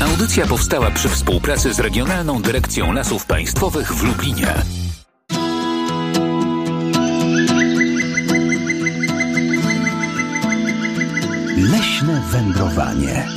Audycja powstała przy współpracy z Regionalną Dyrekcją Lasów Państwowych w Lublinie. Leśne wędrowanie.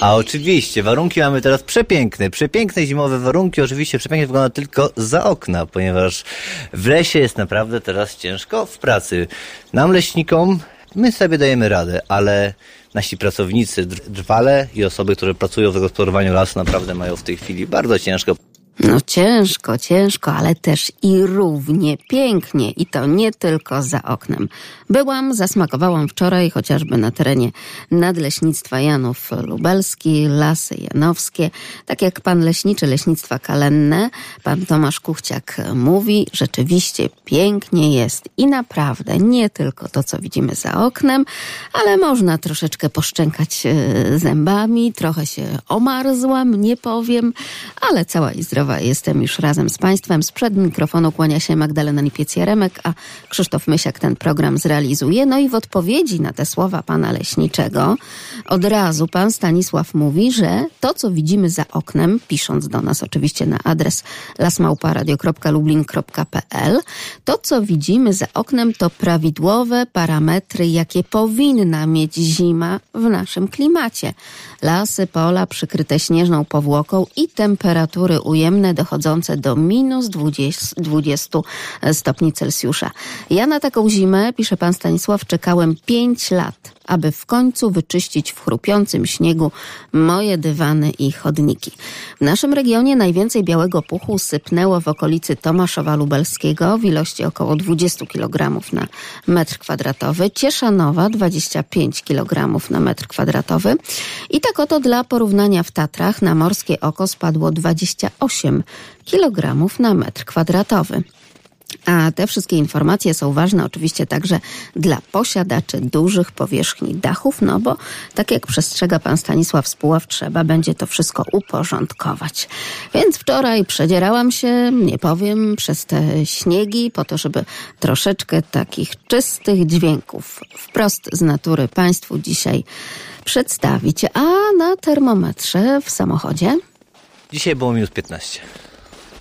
A oczywiście, warunki mamy teraz przepiękne, przepiękne zimowe warunki. Oczywiście przepięknie wygląda tylko za okna, ponieważ w lesie jest naprawdę teraz ciężko w pracy. Nam leśnikom, my sobie dajemy radę, ale nasi pracownicy, drwale i osoby, które pracują w zagospodarowaniu lasu naprawdę mają w tej chwili bardzo ciężko. No ciężko, ciężko, ale też i równie pięknie i to nie tylko za oknem. Byłam, zasmakowałam wczoraj chociażby na terenie Nadleśnictwa Janów Lubelski, Lasy Janowskie. Tak jak pan leśniczy Leśnictwa Kalenne, pan Tomasz Kuchciak mówi, rzeczywiście pięknie jest i naprawdę nie tylko to, co widzimy za oknem, ale można troszeczkę poszczękać e, zębami, trochę się omarzłam, nie powiem, ale cała i zdrowa Jestem już razem z Państwem. Sprzed mikrofonu kłania się Magdalena Lipiec-Jaremek, a Krzysztof Mysiak ten program zrealizuje. No i w odpowiedzi na te słowa pana leśniczego od razu pan Stanisław mówi, że to, co widzimy za oknem, pisząc do nas oczywiście na adres lasmałparadio.lublin.pl, to, co widzimy za oknem, to prawidłowe parametry, jakie powinna mieć zima w naszym klimacie. Lasy, pola przykryte śnieżną powłoką i temperatury ujemne dochodzące do minus 20, 20 stopni Celsjusza. Ja na taką zimę, pisze pan Stanisław, czekałem 5 lat, aby w końcu wyczyścić w chrupiącym śniegu moje dywany i chodniki. W naszym regionie najwięcej białego puchu sypnęło w okolicy Tomaszowa Lubelskiego w ilości około 20 kg na metr kwadratowy, Cieszanowa 25 kg na metr kwadratowy i tak oto dla porównania w Tatrach na morskie oko spadło 28 8 kg na metr kwadratowy. A te wszystkie informacje są ważne oczywiście także dla posiadaczy dużych powierzchni dachów, no bo tak jak przestrzega pan Stanisław Spuław, trzeba będzie to wszystko uporządkować. Więc wczoraj przedzierałam się, nie powiem, przez te śniegi po to, żeby troszeczkę takich czystych dźwięków wprost z natury państwu dzisiaj przedstawić. A na termometrze w samochodzie Dzisiaj było minus 15.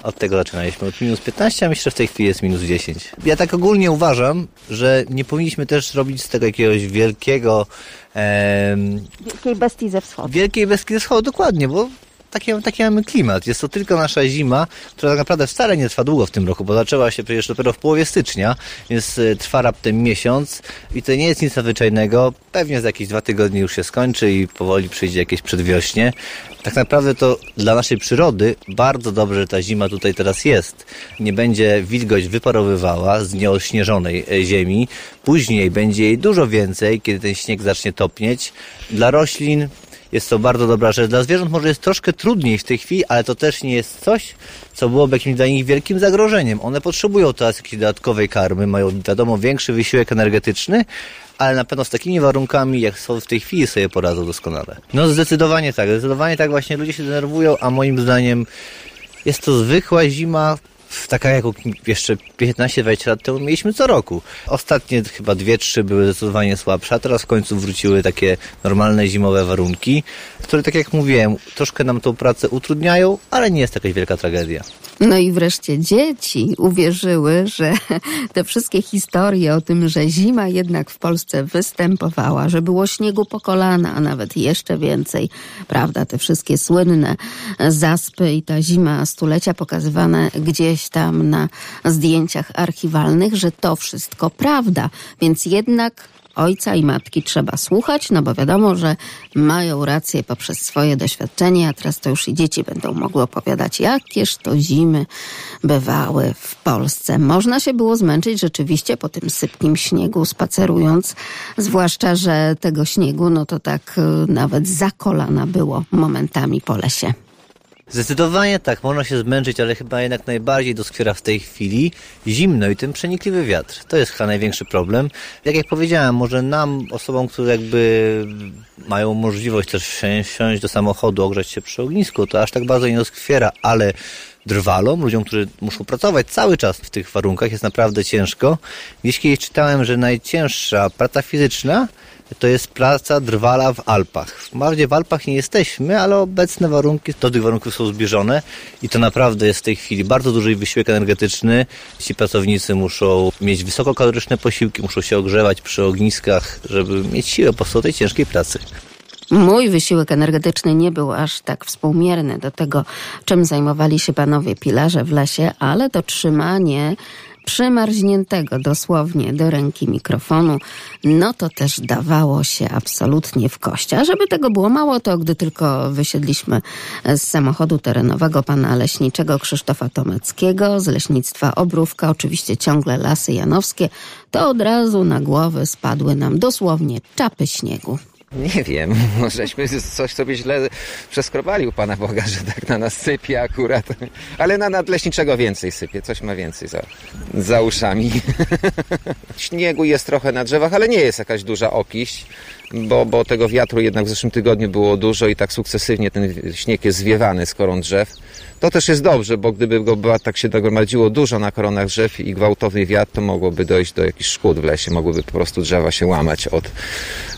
Od tego zaczynaliśmy. Od minus 15, a myślę, że w tej chwili jest minus 10. Ja tak ogólnie uważam, że nie powinniśmy też robić z tego jakiegoś wielkiego... Em, wielkiej bestii ze wschodu. Wielkiej bestii ze wschodu, dokładnie, bo taki, taki mamy klimat. Jest to tylko nasza zima, która tak naprawdę wcale nie trwa długo w tym roku, bo zaczęła się przecież dopiero w połowie stycznia, więc e, trwa raptem miesiąc i to nie jest nic nadzwyczajnego. Pewnie za jakieś dwa tygodnie już się skończy i powoli przyjdzie jakieś przedwiośnie. Tak naprawdę to dla naszej przyrody bardzo dobrze, że ta zima tutaj teraz jest. Nie będzie wilgoć wyparowywała z nieośnieżonej e, ziemi. Później będzie jej dużo więcej, kiedy ten śnieg zacznie topnieć. Dla roślin jest to bardzo dobra rzecz. Dla zwierząt może jest troszkę trudniej w tej chwili, ale to też nie jest coś, co byłoby jakimś dla nich wielkim zagrożeniem. One potrzebują teraz jakiejś dodatkowej karmy, mają wiadomo większy wysiłek energetyczny, ale na pewno z takimi warunkami, jak są w tej chwili, sobie poradzą doskonale. No zdecydowanie tak, zdecydowanie tak właśnie ludzie się denerwują, a moim zdaniem jest to zwykła zima, taka jak jeszcze 15-20 lat temu mieliśmy co roku. Ostatnie chyba dwie, trzy były zdecydowanie słabsze, a teraz w końcu wróciły takie normalne zimowe warunki, które tak jak mówiłem, troszkę nam tą pracę utrudniają, ale nie jest jakaś wielka tragedia. No i wreszcie dzieci uwierzyły, że te wszystkie historie o tym, że zima jednak w Polsce występowała, że było śniegu po kolana, a nawet jeszcze więcej, prawda, te wszystkie słynne zaspy i ta zima stulecia pokazywane gdzieś tam na zdjęciach archiwalnych, że to wszystko prawda. Więc jednak ojca i matki trzeba słuchać, no bo wiadomo, że mają rację poprzez swoje doświadczenie, a teraz to już i dzieci będą mogły opowiadać, jakież to zimy bywały w Polsce. Można się było zmęczyć rzeczywiście po tym sypkim śniegu spacerując, zwłaszcza, że tego śniegu, no to tak y, nawet za kolana było momentami po lesie. Zdecydowanie tak, można się zmęczyć, ale chyba jednak najbardziej doskwiera w tej chwili zimno i ten przenikliwy wiatr. To jest chyba największy problem. Jak jak powiedziałem, może nam, osobom, które jakby mają możliwość też wsiąść do samochodu, ogrzać się przy ognisku, to aż tak bardzo nie doskwiera, ale drwalom, ludziom, którzy muszą pracować cały czas w tych warunkach, jest naprawdę ciężko. Gdzieś kiedyś czytałem, że najcięższa praca fizyczna to jest praca drwala w Alpach. Wprawdzie w Alpach nie jesteśmy, ale obecne warunki do tych warunków są zbliżone i to naprawdę jest w tej chwili bardzo duży wysiłek energetyczny. Ci pracownicy muszą mieć wysokokaloryczne posiłki, muszą się ogrzewać przy ogniskach, żeby mieć siłę po tej ciężkiej pracy. Mój wysiłek energetyczny nie był aż tak współmierny do tego, czym zajmowali się panowie pilarze w lesie, ale to trzymanie przymarzniętego dosłownie do ręki mikrofonu, no to też dawało się absolutnie w kość. A żeby tego było mało, to gdy tylko wysiedliśmy z samochodu terenowego pana leśniczego Krzysztofa Tomeckiego z leśnictwa Obrówka, oczywiście ciągle lasy janowskie, to od razu na głowy spadły nam dosłownie czapy śniegu. Nie wiem, możeśmy coś sobie źle przeskrobali u Pana Boga, że tak na nas sypie akurat. Ale na nadleśniczego więcej sypie, coś ma więcej za, za uszami. Śniegu jest trochę na drzewach, ale nie jest jakaś duża okiść, bo, bo tego wiatru jednak w zeszłym tygodniu było dużo i tak sukcesywnie ten śnieg jest zwiewany z koron drzew. To też jest dobrze, bo gdyby go była, tak się nagromadziło dużo na koronach drzew i gwałtowny wiatr, to mogłoby dojść do jakichś szkód w lesie, mogłyby po prostu drzewa się łamać od,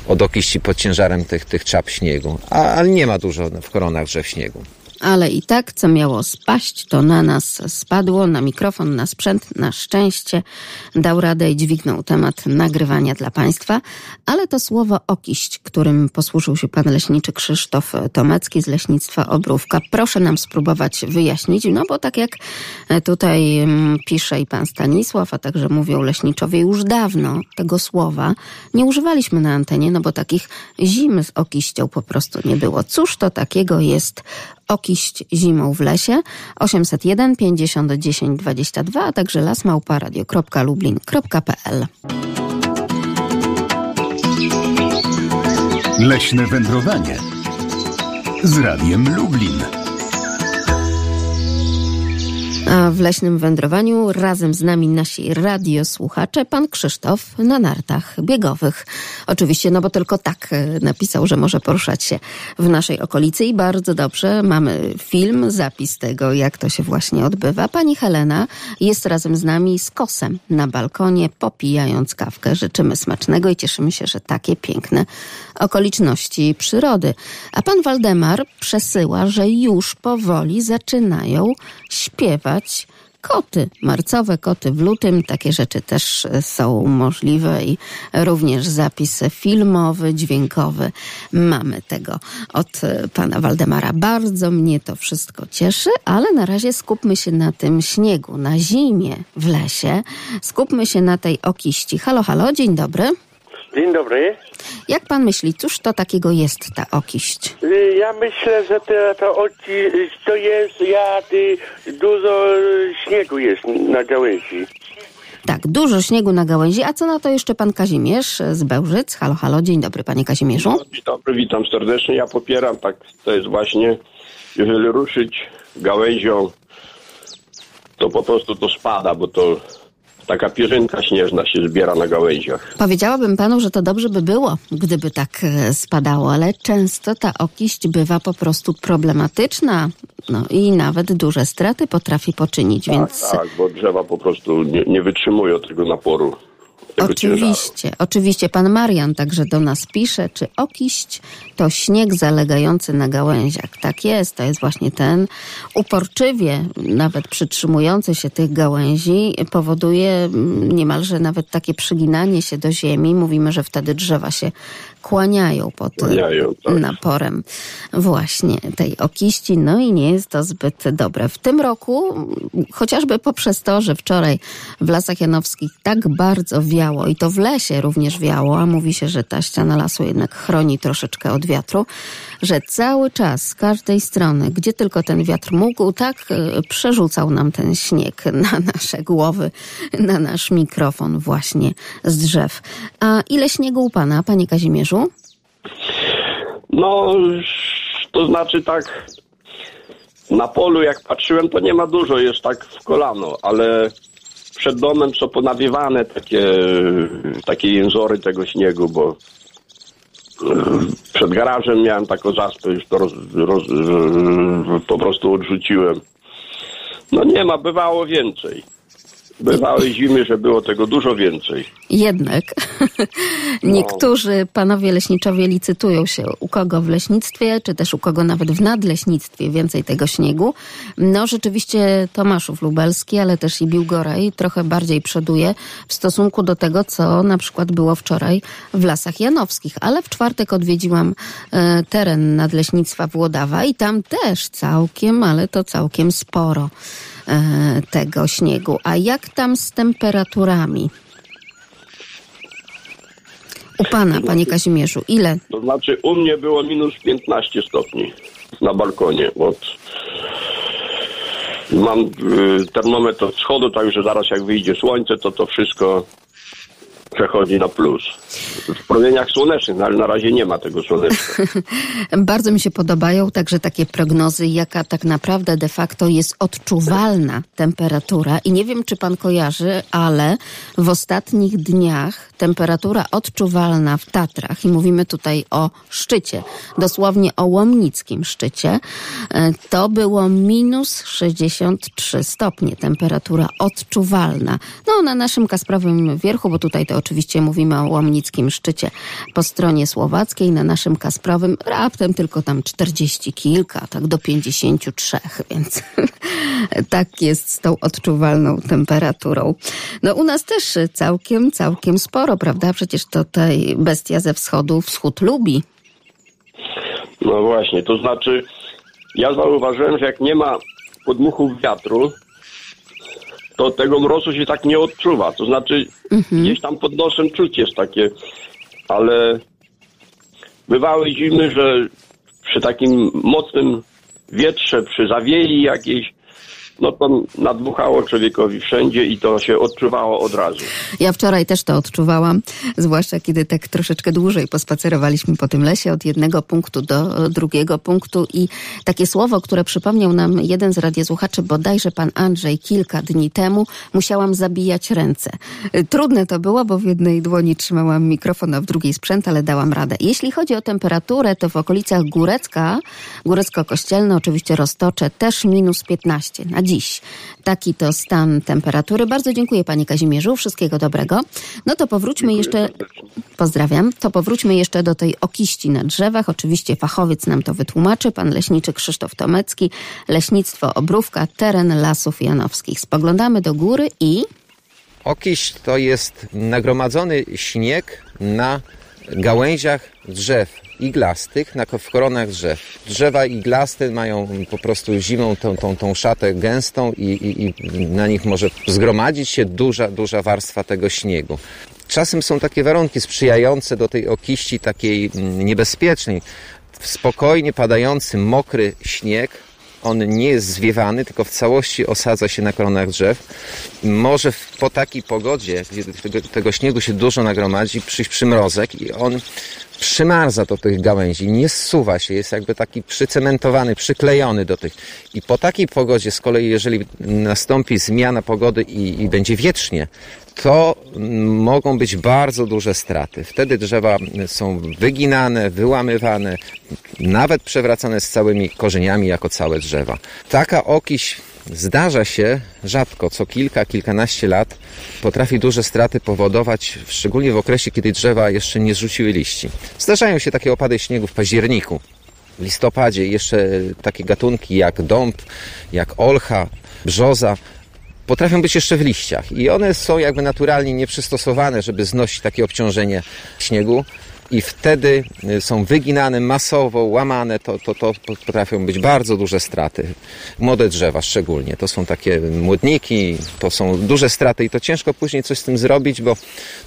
od okiści pod ciężarem tych, tych czap śniegu. A, ale nie ma dużo w koronach drzew śniegu. Ale i tak, co miało spaść, to na nas spadło, na mikrofon, na sprzęt. Na szczęście dał radę i dźwignął temat nagrywania dla Państwa. Ale to słowo okiść, którym posłużył się pan leśniczy Krzysztof Tomecki z Leśnictwa Obrówka, proszę nam spróbować wyjaśnić, no bo tak jak tutaj mm, pisze i pan Stanisław, a także mówią leśniczowie, już dawno tego słowa nie używaliśmy na antenie, no bo takich zim z okiścią po prostu nie było. Cóż to takiego jest okiść zimą w lesie 801 50 10 22, a także lasmałparadio.lublin.pl Leśne wędrowanie z Radiem Lublin. A w leśnym wędrowaniu razem z nami nasi radiosłuchacze, pan Krzysztof na nartach biegowych. Oczywiście, no bo tylko tak e, napisał, że może poruszać się w naszej okolicy i bardzo dobrze. Mamy film, zapis tego, jak to się właśnie odbywa. Pani Helena jest razem z nami z kosem na balkonie, popijając kawkę. Życzymy smacznego i cieszymy się, że takie piękne okoliczności przyrody. A pan Waldemar przesyła, że już powoli zaczynają śpiewać koty, marcowe koty w lutym. Takie rzeczy też są możliwe i również zapis filmowy, dźwiękowy. Mamy tego od pana Waldemara. Bardzo mnie to wszystko cieszy, ale na razie skupmy się na tym śniegu, na zimie w lesie. Skupmy się na tej okiści. Halo, halo, dzień dobry. Dzień dobry. Jak pan myśli, cóż to takiego jest ta okiść? Y, Ja myślę, że to, to, oci- to jest, jak y, dużo śniegu jest na gałęzi. Tak, dużo śniegu na gałęzi. A co na to jeszcze pan Kazimierz z Bełżyc? Halo, halo, dzień dobry panie Kazimierzu. Dzień dobry, witam serdecznie. Ja popieram, tak, to jest właśnie, jeżeli ruszyć gałęzią, to po prostu to spada, bo to taka pierzynka śnieżna się zbiera na gałęziach. Powiedziałabym panu, że to dobrze by było, gdyby tak e, spadało, ale często ta okiść bywa po prostu problematyczna. No i nawet duże straty potrafi poczynić, więc Tak, bo drzewa po prostu nie, nie wytrzymują tego naporu. Oczywiście, oczywiście. Pan Marian także do nas pisze, czy okiść to śnieg zalegający na gałęziach. Tak jest, to jest właśnie ten uporczywie, nawet przytrzymujący się tych gałęzi, powoduje mm, niemalże nawet takie przyginanie się do ziemi. Mówimy, że wtedy drzewa się kłaniają pod Kłaniają, tak. naporem właśnie tej okiści, no i nie jest to zbyt dobre. W tym roku, chociażby poprzez to, że wczoraj w Lasach Janowskich tak bardzo wiało i to w lesie również wiało, a mówi się, że ta ściana lasu jednak chroni troszeczkę od wiatru, że cały czas z każdej strony, gdzie tylko ten wiatr mógł, tak e, przerzucał nam ten śnieg na nasze głowy, na nasz mikrofon właśnie z drzew. A ile śniegu u pana, panie Kazimierzu? No, to znaczy tak, na polu jak patrzyłem, to nie ma dużo, jest tak w kolano, ale przed domem są ponawiewane takie, takie jęzory tego śniegu, bo przed garażem miałem taką zaspę, już to roz, roz, po prostu odrzuciłem. No nie ma, bywało więcej. Bywały zimy, że było tego dużo więcej. Jednak niektórzy panowie leśniczowie licytują się, u kogo w leśnictwie, czy też u kogo nawet w nadleśnictwie więcej tego śniegu. No rzeczywiście Tomaszów Lubelski, ale też i Biłgoraj trochę bardziej przoduje w stosunku do tego, co na przykład było wczoraj w Lasach Janowskich. Ale w czwartek odwiedziłam e, teren nadleśnictwa Włodawa i tam też całkiem, ale to całkiem sporo tego śniegu. A jak tam z temperaturami? U pana, panie Kazimierzu, ile? To znaczy u mnie było minus 15 stopni na balkonie. Od... Mam y, termometr od wschodu, także zaraz jak wyjdzie słońce, to to wszystko przechodzi na plus. W promieniach słonecznych, no ale na razie nie ma tego słoneczka. Bardzo mi się podobają także takie prognozy, jaka tak naprawdę de facto jest odczuwalna temperatura. I nie wiem, czy pan kojarzy, ale w ostatnich dniach temperatura odczuwalna w Tatrach, i mówimy tutaj o szczycie, dosłownie o łomnickim szczycie, e, to było minus 63 stopnie temperatura odczuwalna. No, na naszym Kasprowym Wierchu, bo tutaj to oczywiście mówimy o łomnickim szczycie po stronie słowackiej, na naszym Kasprowym raptem tylko tam 40 kilka, tak do 53, więc tak jest z tą odczuwalną temperaturą. No u nas też całkiem, całkiem sporo, prawda? Przecież to tej bestia ze wschodu wschód lubi. No właśnie, to znaczy ja zauważyłem, że jak nie ma podmuchów wiatru, to tego mrozu się tak nie odczuwa. To znaczy gdzieś tam pod nosem czuć jest takie, ale bywały zimy, że przy takim mocnym wietrze, przy zawieli jakiejś, no to nadmuchało człowiekowi wszędzie i to się odczuwało od razu. Ja wczoraj też to odczuwałam, zwłaszcza kiedy tak troszeczkę dłużej pospacerowaliśmy po tym lesie od jednego punktu do drugiego punktu i takie słowo, które przypomniał nam jeden z radiosłuchaczy, bodajże pan Andrzej kilka dni temu, musiałam zabijać ręce. Trudne to było, bo w jednej dłoni trzymałam mikrofon, a w drugiej sprzęt, ale dałam radę. Jeśli chodzi o temperaturę, to w okolicach Górecka, Górecko-Kościelne, oczywiście Roztocze, też minus 15 na dziś. Taki to stan temperatury. Bardzo dziękuję panie Kazimierzu, wszystkiego dobrego. No to powróćmy jeszcze, pozdrawiam, to powróćmy jeszcze do tej okiści na drzewach. Oczywiście fachowiec nam to wytłumaczy, pan leśniczy Krzysztof Tomecki, Leśnictwo Obrówka, teren Lasów Janowskich. Spoglądamy do góry i... Okiś to jest nagromadzony śnieg na gałęziach drzew iglastych, na, w koronach drzew. Drzewa iglaste mają po prostu zimą tą, tą, tą szatę gęstą i, i, i na nich może zgromadzić się duża, duża warstwa tego śniegu. Czasem są takie warunki sprzyjające do tej okiści takiej mm, niebezpiecznej. Spokojnie padający, mokry śnieg, on nie jest zwiewany, tylko w całości osadza się na koronach drzew. Może w, po takiej pogodzie, gdzie tego, tego śniegu się dużo nagromadzi, przyjść przymrozek i on przymarza do tych gałęzi, nie zsuwa się, jest jakby taki przycementowany, przyklejony do tych. I po takiej pogodzie, z kolei, jeżeli nastąpi zmiana pogody i, i będzie wietrznie, to mogą być bardzo duże straty. Wtedy drzewa są wyginane, wyłamywane, nawet przewracane z całymi korzeniami jako całe drzewa. Taka okiś zdarza się rzadko, co kilka, kilkanaście lat potrafi duże straty powodować, szczególnie w okresie, kiedy drzewa jeszcze nie zrzuciły liści. Zdarzają się takie opady śniegu w październiku, w listopadzie, jeszcze takie gatunki jak dąb, jak olcha, brzoza, potrafią być jeszcze w liściach i one są jakby naturalnie nieprzystosowane, żeby znosić takie obciążenie śniegu i wtedy y, są wyginane masowo, łamane, to, to, to potrafią być bardzo duże straty. Młode drzewa szczególnie, to są takie młodniki, to są duże straty i to ciężko później coś z tym zrobić, bo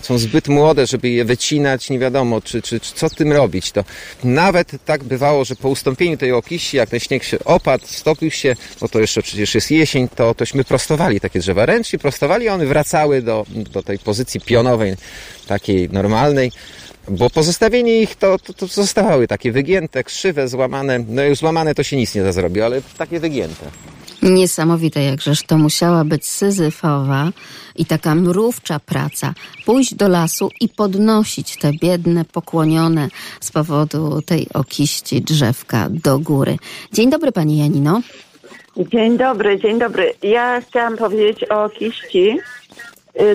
są zbyt młode, żeby je wycinać, nie wiadomo, czy, czy, czy co tym robić. To nawet tak bywało, że po ustąpieniu tej okiści, jak ten śnieg się opadł, stopił się, bo to jeszcze przecież jest jesień, to tośmy prostowali takie drzewa ręcznie, prostowali, one wracały do, do tej pozycji pionowej, takiej normalnej bo pozostawienie ich to, to, to zostawały takie wygięte, krzywe, złamane. No już złamane to się nic nie da zrobić, ale takie wygięte. Niesamowite, jakżeż to musiała być syzyfowa i taka mrówcza praca. Pójść do lasu i podnosić te biedne, pokłonione z powodu tej okiści drzewka do góry. Dzień dobry, pani Janino. Dzień dobry, dzień dobry. Ja chciałam powiedzieć o kiści, y,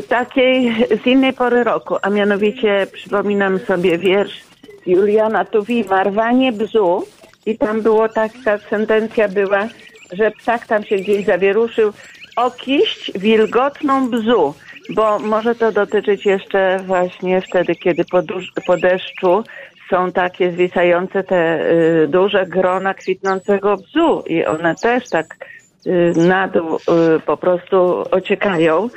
takiej z innej pory roku, a mianowicie przypominam sobie wiersz Juliana Tuwima, Rwanie bzu i tam było tak, ta sentencja była, że ptak tam się gdzieś zawieruszył, okiść wilgotną bzu, bo może to dotyczyć jeszcze właśnie wtedy, kiedy po, po deszczu są takie zwisające te y, duże grona kwitnącego bzu i one też tak y, na dół y, po prostu ociekają.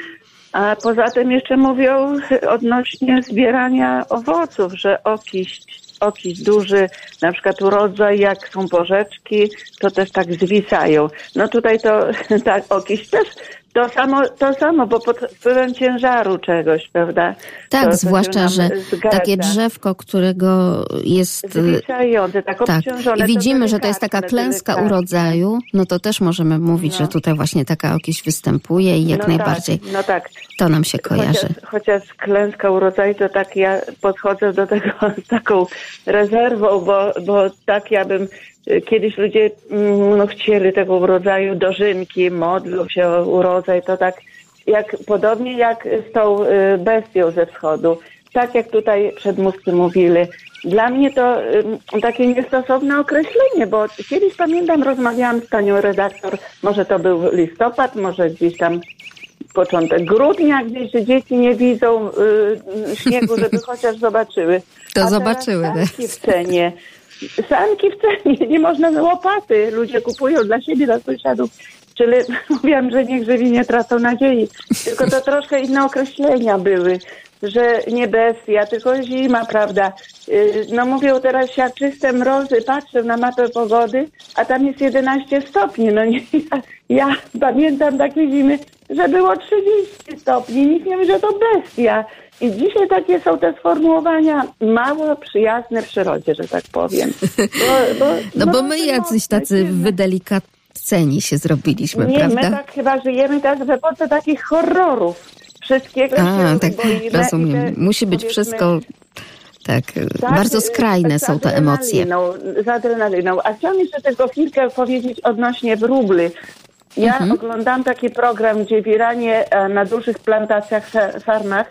A poza tym jeszcze mówią odnośnie zbierania owoców, że okiść, okiść duży, na przykład urodzaj, jak są porzeczki, to też tak zwisają. No tutaj to tak, okiść też to samo, to samo, bo pod wpływem ciężaru czegoś, prawda? Tak, to, zwłaszcza, że takie drzewko, którego jest... Zwisające, tak Tak, obciążone. i widzimy, że to jest taka klęska delikatne. urodzaju, no to też możemy mówić, No. że tutaj właśnie taka okiś występuje i jak no najbardziej Tak, no tak. to nam się kojarzy. Chociaż, chociaż klęska urodzaju, to tak ja podchodzę do tego z taką rezerwą, bo, bo tak ja bym y, kiedyś ludzie mm, no, chcieli tego urodzaju dożynki, modlą się o urodzaj, to tak jak podobnie jak z tą y, bestią ze wschodu. Tak jak tutaj przedmówcy mówili. Dla mnie to y, takie niestosowne określenie, bo kiedyś pamiętam, rozmawiałam z panią redaktor, może to był listopad, może gdzieś tam początek grudnia, gdzieś że dzieci nie widzą y, śniegu, żeby chociaż zobaczyły. To A zobaczyły, Teraz sanki w cenie. Sanki w cenie, nie można łopaty. Ludzie kupują dla siebie, dla sąsiadów. Czyli mówiłam, że niech żywi nie tracą nadziei. Tylko to troszkę inne określenia były, że nie bestia, tylko zima, prawda? Y, No mówią teraz siarczyste mrozy, patrzę na mapę pogody, a tam jest 11 stopni. No nie, ja, ja pamiętam takie zimy, że było 30 stopni. Nikt nie mówi, że to bestia. I dzisiaj takie są te sformułowania mało przyjazne przyrodzie, że tak powiem. Bo, bo, No bo no, my to jacyś mocne, tacy silne. wydelikaceni się zrobiliśmy, Nie, prawda? my tak chyba żyjemy teraz w epoce takich horrorów. Wszystkiego A, się tak, rozumiem. te, Musi być wszystko tak, tak, bardzo y, skrajne są te emocje. Z adrenaliną. A chciałam jeszcze tylko chwilkę powiedzieć odnośnie wróbly. Ja Mhm. oglądam taki program, gdzie w Iranie e, na dużych plantacjach, fa- farmach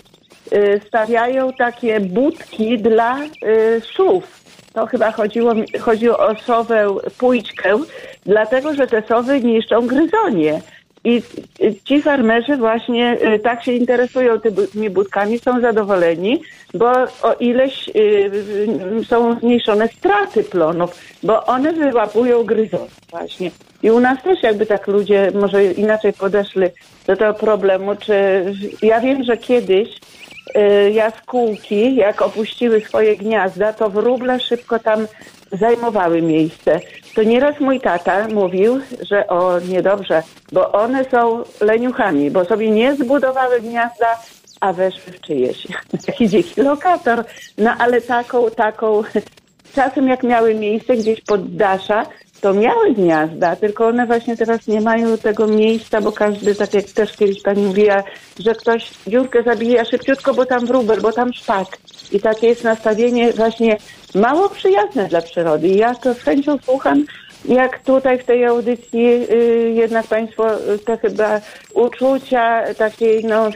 y, stawiają takie budki dla y, sów. To chyba chodziło, chodziło o sowę pójczkę, dlatego że te sowy niszczą gryzonie. I ci farmerzy właśnie y, tak się interesują tymi budkami, są zadowoleni, bo o ileś y, y, są zmniejszone straty plonów, bo one wyłapują gryzony właśnie. I u nas też jakby tak ludzie może inaczej podeszli do tego problemu, czy ja wiem, że kiedyś jaskółki, jak opuściły swoje gniazda, to wróble szybko tam zajmowały miejsce. To nieraz mój tata mówił, że o niedobrze, bo one są leniuchami, bo sobie nie zbudowały gniazda, a weszły w czyjeś. Taki dziki lokator. No ale taką, taką, czasem jak miały miejsce gdzieś pod dasza, to miały gniazda, tylko one właśnie teraz nie mają tego miejsca, bo każdy, tak jak też kiedyś pani mówiła, że ktoś dziurkę zabija szybciutko, bo tam wróbel, bo tam szpak. I takie jest nastawienie właśnie mało przyjazne dla przyrody. Ja to z chęcią słucham, jak tutaj w tej audycji y, jednak Państwo y, te chyba uczucia takiej no,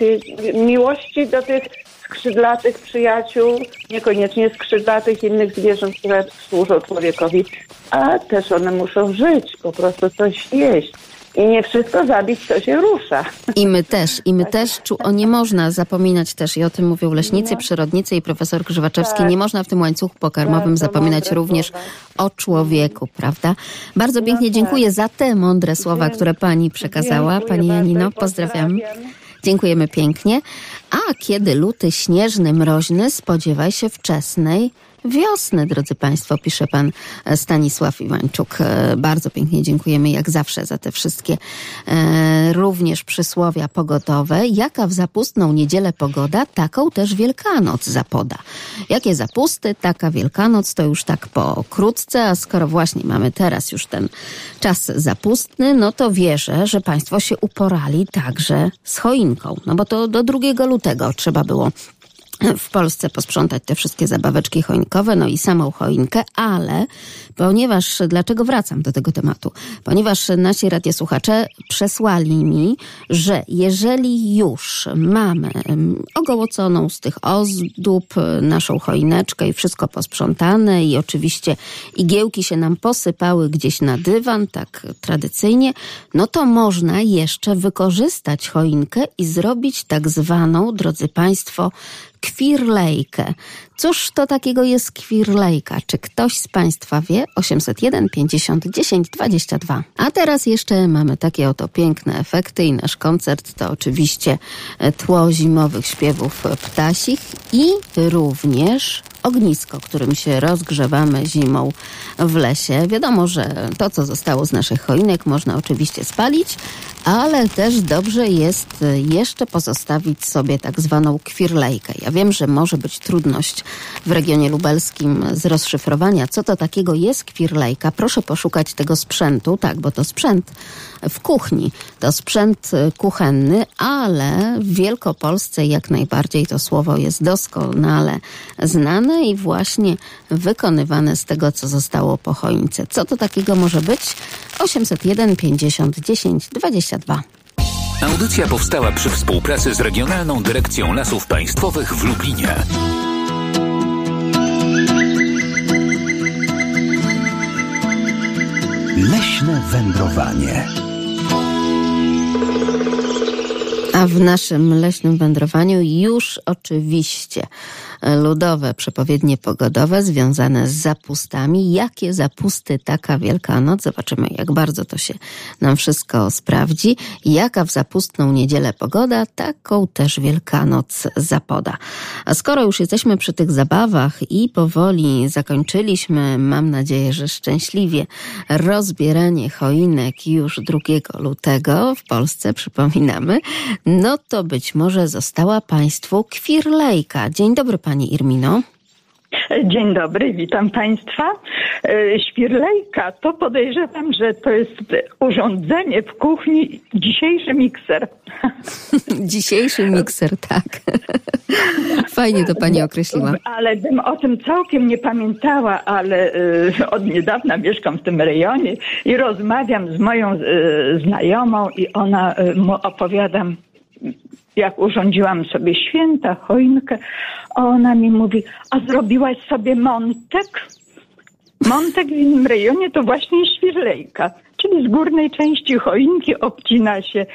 miłości do tych skrzydlatych przyjaciół, niekoniecznie skrzydlatych innych zwierząt, które służą człowiekowi, a też one muszą żyć, po prostu coś jeść. I nie wszystko zabić, co się rusza. I my też, i my też, czu- o nie można zapominać też, i o tym mówią leśnicy, przyrodnicy i profesor Grzywaczewski, Tak. nie można w tym łańcuchu pokarmowym Bardzo zapominać również słowa. o człowieku, prawda? Bardzo pięknie tak. dziękuję za te mądre słowa, które pani przekazała. Dziękuję Pani Janino, pozdrawiam. Dziękujemy pięknie. A kiedy luty śnieżny, mroźny, spodziewaj się wczesnej wiosny, drodzy Państwo, pisze pan Stanisław Iwańczuk. E, Bardzo pięknie dziękujemy jak zawsze za te wszystkie e, również przysłowia pogotowe. Jaka w zapustną niedzielę pogoda, taką też Wielkanoc zapoda. Jakie zapusty, taka Wielkanoc, to już tak pokrótce, a skoro właśnie mamy teraz już ten czas zapustny, no to wierzę, że Państwo się uporali także z choinką. No bo to do 2 lutego trzeba było w Polsce posprzątać te wszystkie zabaweczki choinkowe, no i samą choinkę, ale ponieważ, dlaczego wracam do tego tematu? Ponieważ nasi radiosłuchacze przesłali mi, że jeżeli już mamy ogołoconą z tych ozdób naszą choineczkę i wszystko posprzątane i oczywiście igiełki się nam posypały gdzieś na dywan, tak tradycyjnie, no to można jeszcze wykorzystać choinkę i zrobić tak zwaną, drodzy Państwo, kwirlejkę. Cóż to takiego jest kwirlejka? Czy ktoś z Państwa wie? 801 50 10 22. A teraz jeszcze mamy takie oto piękne efekty i nasz koncert to oczywiście tło zimowych śpiewów ptasich i również ognisko, którym się rozgrzewamy zimą w lesie. Wiadomo, że to, co zostało z naszych choinek, można oczywiście spalić, ale też dobrze jest y, jeszcze pozostawić sobie tak zwaną kwirlejkę. Ja wiem, że może być trudność w regionie lubelskim z rozszyfrowania, co to takiego jest kwirlejka. Proszę poszukać tego sprzętu, tak, bo to sprzęt w kuchni, to sprzęt y, kuchenny, ale w Wielkopolsce jak najbardziej to słowo jest doskonale znane i właśnie wykonywane z tego, co zostało po choince. Co to takiego może być? 801 50 10 22. Audycja powstała przy współpracy z Regionalną Dyrekcją Lasów Państwowych w Lublinie. Leśne wędrowanie. A w naszym leśnym wędrowaniu już oczywiście ludowe przepowiednie pogodowe związane z zapustami. Jakie zapusty taka Wielkanoc? Zobaczymy, jak bardzo to się nam wszystko sprawdzi. Jaka w zapustną niedzielę pogoda, taką też Wielkanoc zapoda. A skoro już jesteśmy przy tych zabawach i powoli zakończyliśmy, mam nadzieję, że szczęśliwie, rozbieranie choinek już 2 lutego w Polsce, przypominamy, no to być może została Państwu kwirlejka. Dzień dobry Pani Irmino. Dzień dobry, witam Państwa. E, Świrlejka to podejrzewam, że to jest urządzenie w kuchni, dzisiejszy mikser. Dzisiejszy mikser, tak. Fajnie to Pani określiła. Ale bym o tym całkiem nie pamiętała, ale e, od niedawna mieszkam w tym rejonie i rozmawiam z moją e, znajomą i ona mu opowiadam jak urządziłam sobie święta, choinkę, ona mi mówi, a zrobiłaś sobie montek? Montek w innym rejonie to właśnie świrlejka, czyli z górnej części choinki obcina się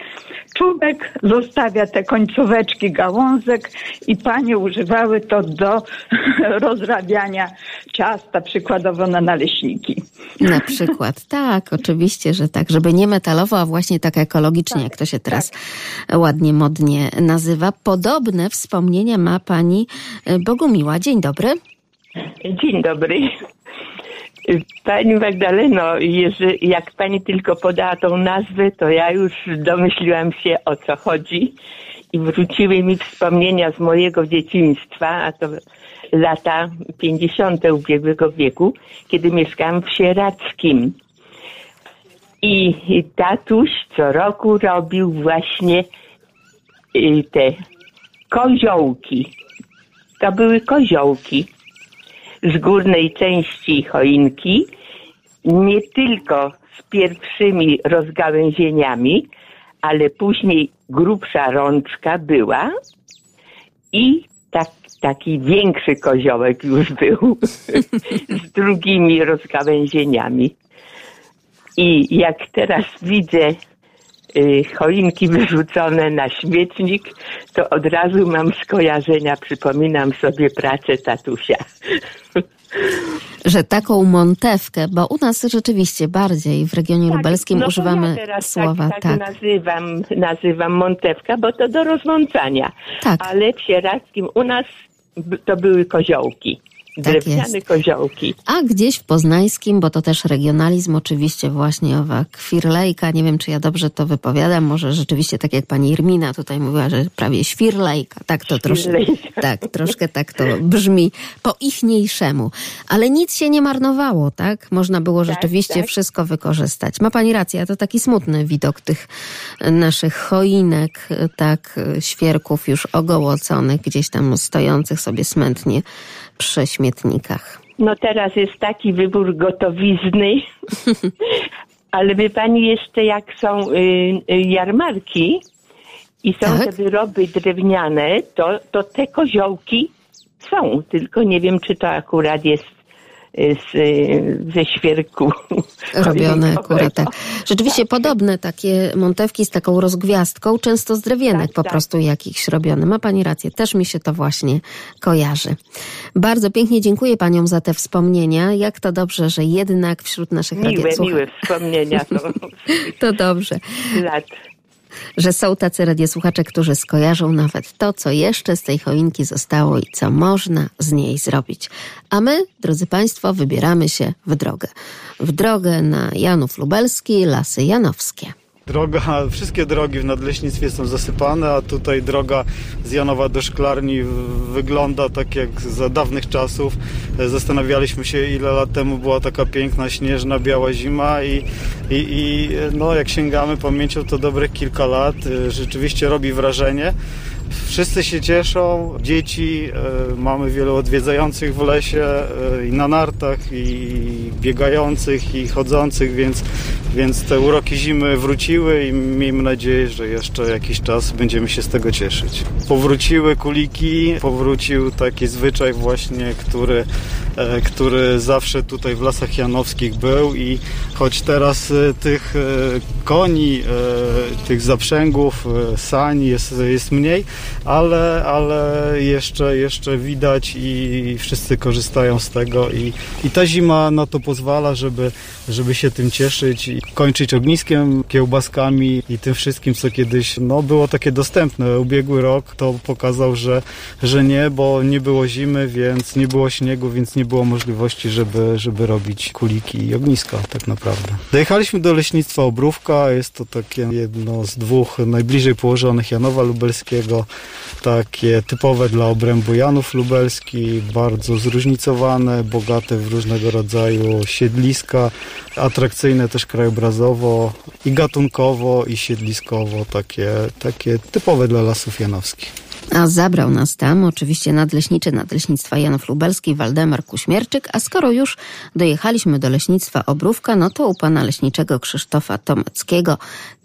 czubek, zostawia te końcóweczki gałązek i panie używały to do rozrabiania ciasta, przykładowo na naleśniki. Na przykład, tak, oczywiście, że tak, żeby nie metalowo, a właśnie tak ekologicznie, jak to się teraz ładnie, modnie nazywa. Podobne wspomnienia ma pani e, Bogumiła. Dzień dobry. Dzień dobry. Pani Magdaleno, jeżeli, jak pani tylko podała tą nazwę, to ja już domyśliłam się o co chodzi i wróciły mi wspomnienia z mojego dzieciństwa, a to lata 50. ubiegłego wieku, kiedy mieszkałam w Sieradzkim. I tatuś co roku robił właśnie y, te koziołki. To były koziołki z górnej części choinki, nie tylko z pierwszymi rozgałęzieniami, ale później grubsza rączka była i tak, taki większy koziołek już był z drugimi rozgałęzieniami. I jak teraz widzę choinki wyrzucone na śmietnik, to od razu mam skojarzenia, przypominam sobie pracę tatusia. Że taką montewkę, bo u nas rzeczywiście bardziej w regionie lubelskim no używamy ja teraz słowa tak, tak, nazywam, nazywam montewka, bo to do rozłączania. Tak. Ale w Sieradzkim u nas to były koziołki. Tak Drewniane jest. koziołki. A gdzieś w Poznańskim, bo to też regionalizm, oczywiście właśnie owa kwirlejka, nie wiem czy ja dobrze to wypowiadam, może rzeczywiście tak jak pani Irmina tutaj mówiła, że prawie świrlejka, tak to troszkę, tak, troszkę tak to brzmi po ichniejszemu. Ale nic się nie marnowało, tak? Można było rzeczywiście tak. wszystko wykorzystać. Ma pani rację, to taki smutny widok tych naszych choinek, tak, świerków już ogołoconych, gdzieś tam stojących sobie smętnie przy śmietnikach. No teraz jest taki wybór gotowizny. Ale wie pani jeszcze jak są y, y, jarmarki i są Tak. te wyroby drewniane, to, to te koziołki są. Tylko nie wiem, czy to akurat jest z, y, ze świerku. Robione akurat tak. Rzeczywiście podobne takie montewki z taką rozgwiazdką, często z drewienek Tak, po tak. prostu jakichś robione. Ma pani rację, też mi się to właśnie kojarzy. Bardzo pięknie dziękuję paniom za te wspomnienia. Jak to dobrze, że jednak wśród naszych Miłe, radiosłuchaczy... miłe wspomnienia są To dobrze. lat. Że są tacy radiosłuchacze, którzy skojarzą nawet to, co jeszcze z tej choinki zostało i co można z niej zrobić. A my, drodzy Państwo, wybieramy się w drogę. W drogę na Janów Lubelski, Lasy Janowskie. Droga, wszystkie drogi w nadleśnictwie są zasypane, a tutaj droga z Janowa do Szklarni wygląda tak jak za dawnych czasów. Zastanawialiśmy się, ile lat temu była taka piękna, śnieżna, biała zima i, i, i no, jak sięgamy pamięcią, to dobrych kilka lat. Rzeczywiście robi wrażenie. Wszyscy się cieszą, dzieci, e, mamy wielu odwiedzających w lesie e, i na nartach, i biegających, i chodzących, więc, więc te uroki zimy wróciły i miejmy nadzieję, że jeszcze jakiś czas będziemy się z tego cieszyć. Powróciły kuliki, powrócił taki zwyczaj właśnie, który, który zawsze tutaj w Lasach Janowskich był i choć teraz e, tych e, koni, e, tych zaprzęgów, e, sań jest, jest mniej, ale, ale jeszcze, jeszcze widać i wszyscy korzystają z tego i, i ta zima na to pozwala, żeby, żeby się tym cieszyć i kończyć ogniskiem, kiełbaskami i tym wszystkim, co kiedyś no, było takie dostępne. Ubiegły rok to pokazał, że, że nie, bo nie było zimy, więc nie było śniegu, więc nie było możliwości, żeby, żeby robić kuliki i ogniska tak naprawdę. Dojechaliśmy do leśnictwa Obrówka, jest to takie jedno z dwóch najbliżej położonych Janowa Lubelskiego, takie typowe dla obrębu Janów Lubelski, bardzo zróżnicowane, bogate w różnego rodzaju siedliska, atrakcyjne też krajobrazowo i gatunkowo i siedliskowo, takie, takie typowe dla lasów janowskich. A zabrał nas tam oczywiście nadleśniczy Nadleśnictwa Janów Lubelski Waldemar Kuśmierczyk, a skoro już dojechaliśmy do leśnictwa Obrówka, no to u pana leśniczego Krzysztofa Tomeckiego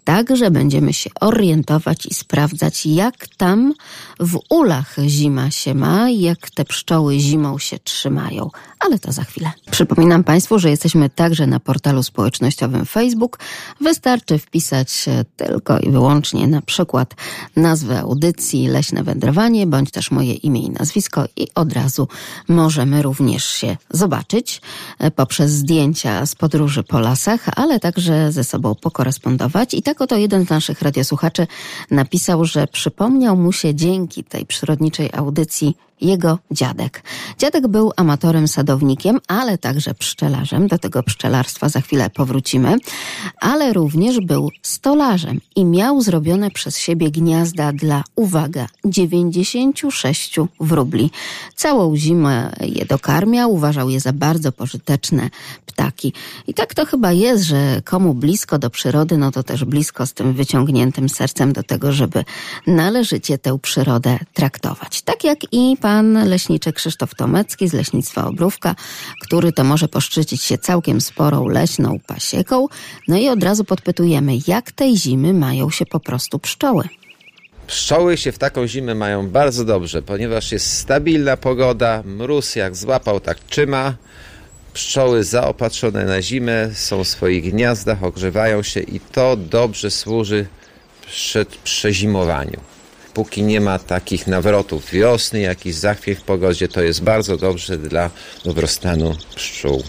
także będziemy się orientować i sprawdzać, jak tam w ulach zima się ma, jak te pszczoły zimą się trzymają. Ale to za chwilę. Przypominam Państwu, że jesteśmy także na portalu społecznościowym Facebook. Wystarczy wpisać tylko i wyłącznie na przykład nazwę audycji Leśne Wędrowanie, bądź też moje imię i nazwisko i od razu możemy również się zobaczyć e, poprzez zdjęcia z podróży po lasach, ale także ze sobą pokorespondować. I tak oto jeden z naszych radiosłuchaczy napisał, że przypomniał mu się dzięki tej przyrodniczej audycji jego dziadek. Dziadek był amatorem sadownikiem, ale także pszczelarzem. Do tego pszczelarstwa za chwilę powrócimy. Ale również był stolarzem i miał zrobione przez siebie gniazda dla, uwaga, 96 wróbli. Całą zimę je dokarmiał, uważał je za bardzo pożyteczne ptaki. I tak to chyba jest, że komu blisko do przyrody, no to też blisko z tym wyciągniętym sercem do tego, żeby należycie tę przyrodę traktować. Tak jak i pan leśniczy Krzysztof Tomecki z Leśnictwa Obrówka, który to może poszczycić się całkiem sporą leśną pasieką. No i od razu podpytujemy, jak tej zimy mają się po prostu pszczoły. Pszczoły się w taką zimę mają bardzo dobrze, ponieważ jest stabilna pogoda, mróz jak złapał, tak trzyma. Pszczoły zaopatrzone na zimę są w swoich gniazdach, ogrzewają się i to dobrze służy przed przezimowaniu. Póki nie ma takich nawrotów wiosny, jakiś zachwiech w pogodzie, to jest bardzo dobrze dla dobrostanu pszczół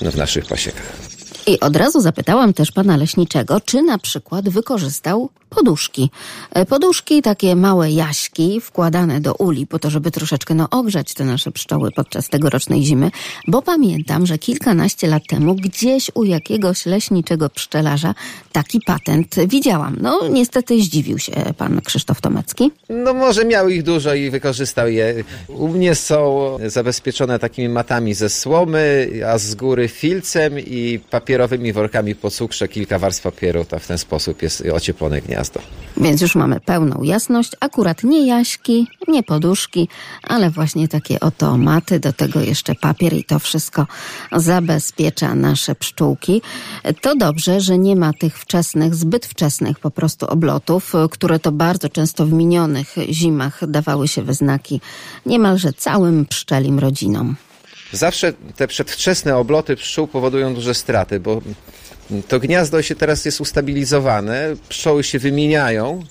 no, w naszych pasiekach. I od razu zapytałam też pana leśniczego, czy na przykład wykorzystał poduszki. E, Poduszki, takie małe jaśki wkładane do uli po to, żeby troszeczkę no, ogrzać te nasze pszczoły podczas tegorocznej zimy, bo pamiętam, że kilkanaście lat temu gdzieś u jakiegoś leśniczego pszczelarza taki patent widziałam. No niestety zdziwił się pan Krzysztof Tomecki. No może miał ich dużo i wykorzystał je. U mnie są zabezpieczone takimi matami ze słomy, a z góry filcem i papierowymi workami po cukrze, kilka warstw papieru, to w ten sposób jest ocieplone gniazdo. Więc już mamy pełną jasność. Akurat nie jaśki, nie poduszki, ale właśnie takie oto maty, do tego jeszcze papier i to wszystko zabezpiecza nasze pszczółki. To dobrze, że nie ma tych wczesnych, zbyt wczesnych po prostu oblotów, które to bardzo często w minionych zimach dawały się we znaki niemalże całym pszczelim rodzinom. Zawsze te przedwczesne obloty pszczół powodują duże straty, bo to gniazdo się teraz jest ustabilizowane, pszczoły się wymieniają,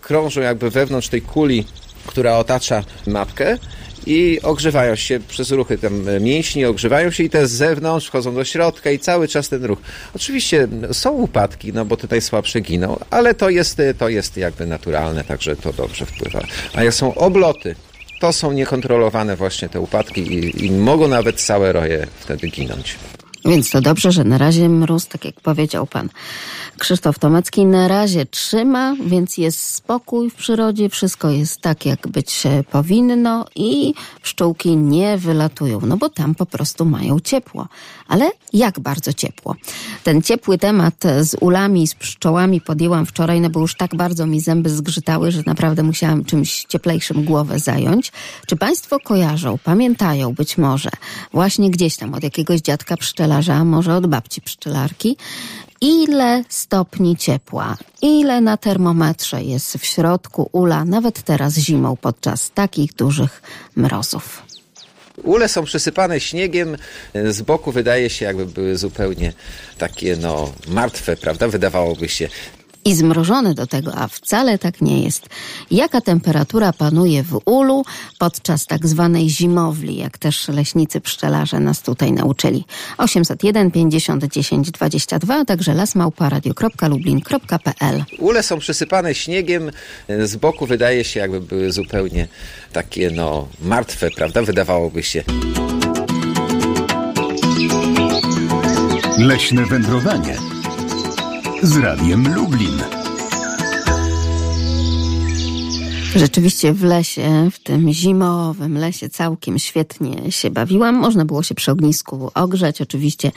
krążą jakby wewnątrz tej kuli, która otacza matkę i ogrzewają się przez ruchy tam mięśni, ogrzewają się i te z zewnątrz wchodzą do środka i cały czas ten ruch. Oczywiście są upadki, no bo tutaj słabsze giną, ale to jest, to jest jakby naturalne, także to dobrze wpływa. A jak są obloty, to są niekontrolowane właśnie te upadki i, i mogą nawet całe roje wtedy ginąć. Więc to dobrze, że na razie mróz, tak jak powiedział pan Krzysztof Tomecki, na razie trzyma, więc jest spokój w przyrodzie, wszystko jest tak, jak być powinno i pszczółki nie wylatują, no bo tam po prostu mają ciepło. Ale jak bardzo ciepło? Ten ciepły temat z ulami, z pszczołami podjęłam wczoraj, no bo już tak bardzo mi zęby zgrzytały, że naprawdę musiałam czymś cieplejszym głowę zająć. Czy państwo kojarzą, pamiętają być może, właśnie gdzieś tam od jakiegoś dziadka pszczelarza, może od babci pszczelarki, ile stopni ciepła, ile na termometrze jest w środku ula, nawet teraz zimą podczas takich dużych mrozów. Ule są przysypane śniegiem, z boku wydaje się jakby były zupełnie takie no martwe, prawda? Wydawałoby się i zmrożone do tego, a wcale tak nie jest. Jaka temperatura panuje w ulu podczas tak zwanej zimowli, jak też leśnicy pszczelarze nas tutaj nauczyli. 801 50 10 22, a także lasmałparadio.lublin.pl Ule są przysypane śniegiem, z boku wydaje się jakby były zupełnie takie no martwe, prawda? Wydawałoby się. Leśne wędrowanie z Radiem Lublin. Rzeczywiście w lesie, w tym zimowym lesie całkiem świetnie się bawiłam. Można było się przy ognisku ogrzać. Oczywiście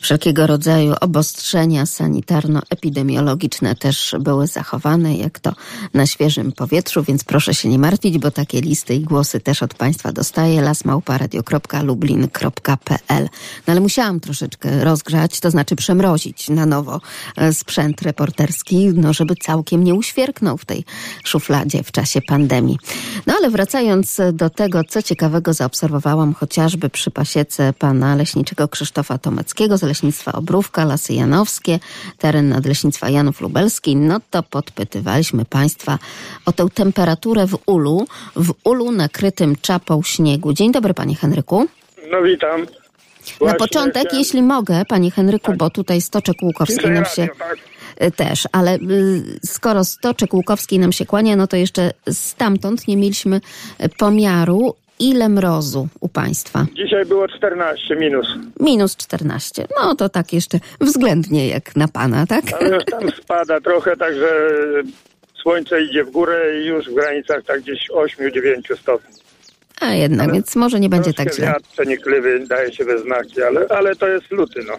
wszelkiego rodzaju obostrzenia sanitarno-epidemiologiczne też były zachowane, jak to na świeżym powietrzu, więc proszę się nie martwić, bo takie listy i głosy też od Państwa dostaję. lasmałparadio.lublin.pl No ale musiałam troszeczkę rozgrzać, to znaczy przemrozić na nowo e, sprzęt reporterski, no żeby całkiem nie uświerknął w tej szufladzie w czasie pandemii. No ale wracając do tego, co ciekawego zaobserwowałam chociażby przy pasiece pana leśniczego Krzysztofa Tomeckiego z Leśnictwa Obrówka, Lasy Janowskie, teren nadleśnictwa Janów Lubelski, no to podpytywaliśmy państwa o tę temperaturę w ulu, w ulu nakrytym czapą śniegu. Dzień dobry panie Henryku. No witam. Na Właśnie początek, chciałem- jeśli mogę, panie Henryku, bo tutaj Stoczek Łukowski nam się tak. Y, też, ale y, skoro Stoczek Łukowski nam się kłania, no to jeszcze stamtąd nie mieliśmy y, pomiaru, ile mrozu u państwa. Dzisiaj było 14 minus, Minus 14. No to tak jeszcze względnie jak na pana, tak? ale już tam spada trochę, także słońce idzie w górę i już w granicach tak gdzieś 8-9 stopni. A jednak, więc może nie będzie tak źle. wiatr przenikliwy daje się we znaki, ale, ale to jest luty, no.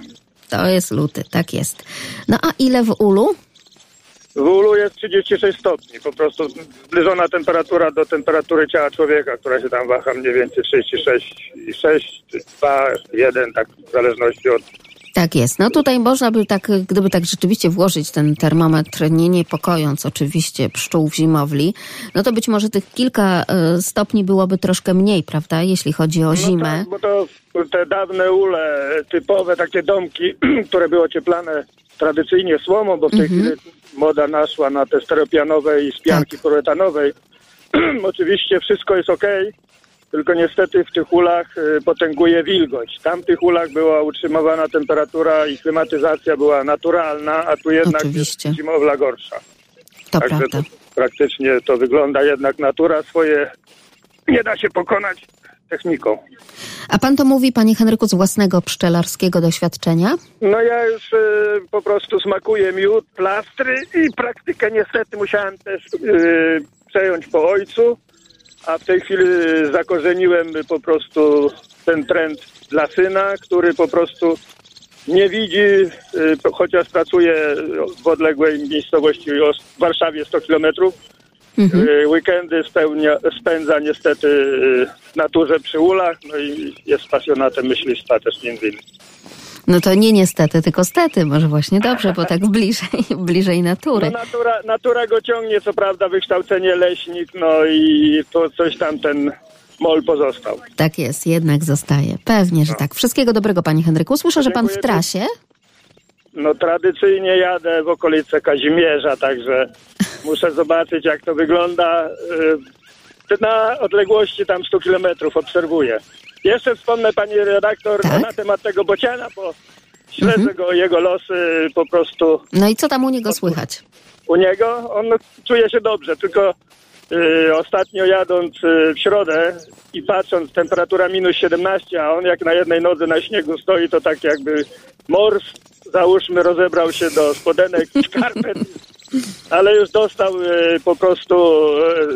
To jest luty, tak jest. No a ile w ulu? W ulu jest 36 stopni, po prostu zbliżona temperatura do temperatury ciała człowieka, która się tam waha mniej więcej 36, 6, 2, 1, tak w zależności od Tak jest. No tutaj można by tak, gdyby tak rzeczywiście włożyć ten termometr, nie niepokojąc oczywiście pszczół w zimowli, no to być może tych kilka e, stopni byłoby troszkę mniej, prawda, jeśli chodzi o zimę. Tak, bo to te dawne ule, typowe takie domki, które były ocieplane tradycyjnie słomą, bo w tej Mhm. chwili moda naszła na te steropianowe i z pianki polietanowej. Oczywiście wszystko jest ok, tylko niestety w tych ulach y, potęguje wilgoć. Tam w tych ulach była utrzymywana temperatura i klimatyzacja była naturalna, a tu jednak Oczywiście. jest zimowla gorsza. To Także prawda. to praktycznie to wygląda jednak natura swoje nie da się pokonać techniką. A pan to mówi, panie Henryku, z własnego pszczelarskiego doświadczenia? No ja już e, po prostu smakuję miód, plastry i praktykę niestety musiałem też e, przejąć po ojcu, a w tej chwili zakorzeniłem po prostu ten trend dla syna, który po prostu nie widzi, y, chociaż pracuje w odległej miejscowości w Warszawie 100 kilometrów. Y, Weekendy spełnia, spędza niestety y, w naturze przy ulach, no i jest pasjonatem myślistwa też między innymi. No to nie niestety, tylko stety, może właśnie dobrze, bo tak bliżej, bliżej natury. No natura, natura go ciągnie, co prawda wykształcenie leśnik, no i to coś tam ten mol pozostał. Tak jest, jednak zostaje. Pewnie, że tak. Wszystkiego dobrego, panie Henryku. Słyszę, że pan w trasie. No tradycyjnie jadę w okolice Kazimierza, także muszę zobaczyć jak to wygląda. Y, Na odległości tam 100 kilometrów obserwuję. Jeszcze wspomnę pani redaktor Tak? na temat tego bociana, bo śledzę Mhm. go, jego losy po prostu No i co tam u niego słychać? u niego. On czuje się dobrze, tylko y, ostatnio jadąc y, w środę i patrząc, temperatura minus 17, a on jak na jednej nodze na śniegu stoi, to tak jakby mors, załóżmy, rozebrał się do spodenek skarpet, ale już dostał y, po prostu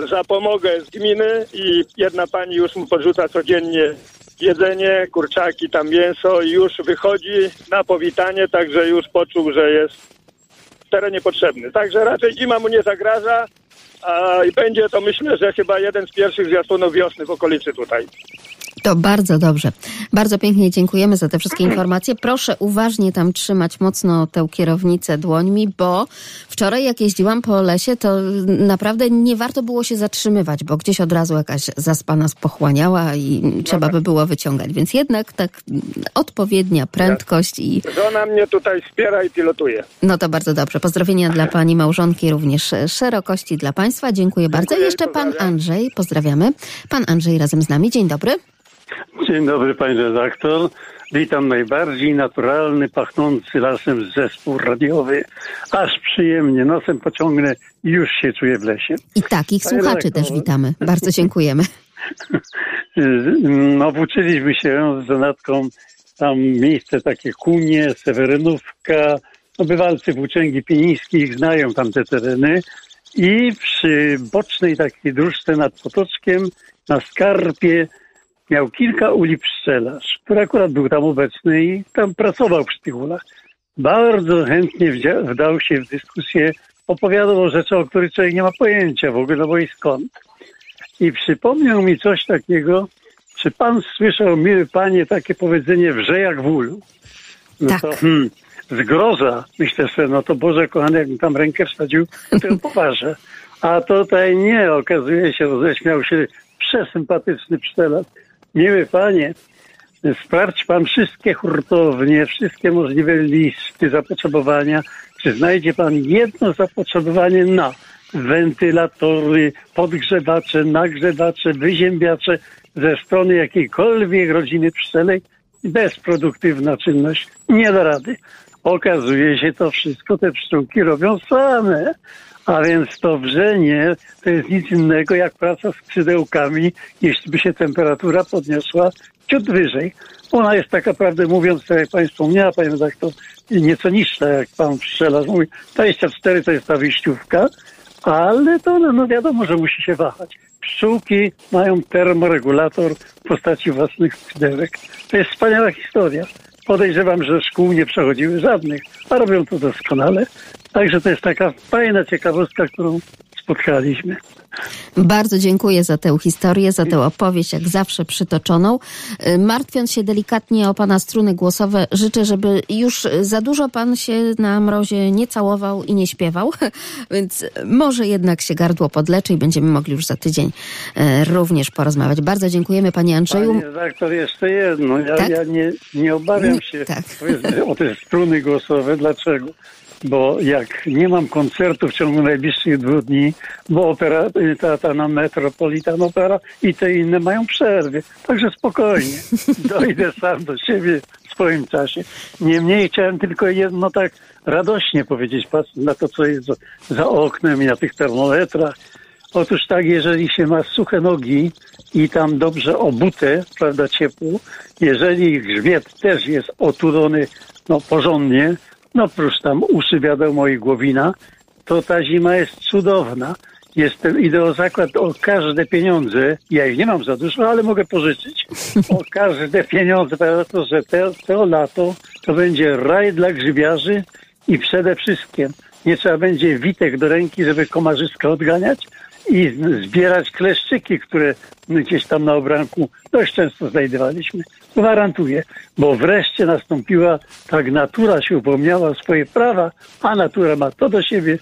zapomogę z gminy i jedna pani już mu podrzuca codziennie jedzenie, kurczaki, tam mięso i już wychodzi na powitanie, także już poczuł, że jest w terenie potrzebny. Także raczej zima mu nie zagraża, a i będzie to myślę, że chyba jeden z pierwszych zwiastunów wiosny w okolicy tutaj. To bardzo dobrze. Bardzo pięknie dziękujemy za te wszystkie informacje. Proszę uważnie tam trzymać mocno tę kierownicę dłońmi, bo wczoraj jak jeździłam po lesie, to naprawdę nie warto było się zatrzymywać, bo gdzieś od razu jakaś zaspa nas pochłaniała i trzeba by było wyciągać. Więc jednak tak odpowiednia prędkość i Żona mnie tutaj wspiera i pilotuje. no to bardzo dobrze. Pozdrowienia dla pani małżonki, również szerokości dla państwa. Dziękuję bardzo. I jeszcze pan Andrzej, pozdrawiamy. Pan Andrzej razem z nami. Dzień dobry. Dzień dobry, panie redaktor. Witam najbardziej naturalny, pachnący lasem zespół radiowy. Aż przyjemnie nosem pociągnę i już się czuję w lesie. I takich Panie słuchaczy redaktor. też witamy. Bardzo dziękujemy. No, włóczyliśmy się z Donatką tam miejsce takie Kunie, Sewerynówka. No, bywalcy Włóczęgi Pienińskich znają tam te tereny. I przy bocznej takiej dróżce nad Potoczkiem na Skarpie miał kilka uli pszczelarz, który akurat był tam obecny i tam pracował przy tych ulach. Bardzo chętnie wdał się w dyskusję, opowiadał o rzeczach, o których człowiek nie ma pojęcia w ogóle, no bo i skąd. I przypomniał mi coś takiego, czy pan słyszał, miły panie, takie powiedzenie wrze jak w ulu? No Tak. to hmm, zgroza, myślę sobie, no to Boże kochany, jakbym tam rękę wsadził, to poważę. A tutaj nie, okazuje się, roześmiał się przesympatyczny pszczelarz. Miły panie, sprawdź pan wszystkie hurtownie, wszystkie możliwe listy zapotrzebowania. Czy znajdzie pan jedno zapotrzebowanie na wentylatory, podgrzewacze, nagrzewacze, wyziębiacze ze strony jakiejkolwiek rodziny pszczelej? Bezproduktywna czynność. Nie da rady. Okazuje się, to wszystko te pszczółki robią same. A więc to wrzenie to jest nic innego jak praca skrzydełkami, jeśli by się temperatura podniosła ciut wyżej. Ona jest taka, prawdę mówiąc, tak jak Państwo wspomniała, Panie redaktor, nieco niższa, jak Pan pszczelarz mówi. 24 to jest ta wyjściówka, ale to no, no wiadomo, że musi się wahać. Pszczółki mają termoregulator w postaci własnych skrzydełek. To jest wspaniała historia. Podejrzewam, że szkół nie przechodziły żadnych, a robią to doskonale. Także to jest taka fajna ciekawostka, którą spotkaliśmy. Bardzo dziękuję za tę historię, za tę opowieść, jak zawsze przytoczoną. Y, Martwiąc się delikatnie o pana struny głosowe, życzę, żeby już za dużo pan się na mrozie nie całował i nie śpiewał, więc może jednak się gardło podleczy i będziemy mogli już za tydzień y, również porozmawiać. Bardzo dziękujemy panie Andrzeju. Panie redaktor, jeszcze jedno. Ja, Tak? ja nie, nie obawiam się tak. o te struny głosowe. Dlaczego? Bo jak nie mam koncertu w ciągu najbliższych dwóch dni, bo opera, y, ta, ta na Metropolitan Opera i te inne mają przerwy. Także spokojnie. Dojdę sam do siebie w swoim czasie. Niemniej chciałem tylko jedno tak radośnie powiedzieć, patrząc na to, co jest za, za oknem i na tych termometrach. Otóż tak, jeżeli się ma suche nogi i tam dobrze obute, prawda, ciepło, jeżeli grzbiet też jest otulony, no porządnie, no prócz tam uszy wiadomo i głowina, to ta zima jest cudowna. Jestem, idę o zakład o każde pieniądze. Ja ich nie mam za dużo, ale mogę pożyczyć. O każde pieniądze, to, że to, to lato to będzie raj dla grzybiarzy i przede wszystkim nie trzeba będzie witek do ręki, żeby komarzyska odganiać i zbierać kleszczyki, które gdzieś tam na obranku dość często znajdowaliśmy. Gwarantuję, bo wreszcie nastąpiła, tak natura się upomniała swoje prawa, a natura ma to do siebie,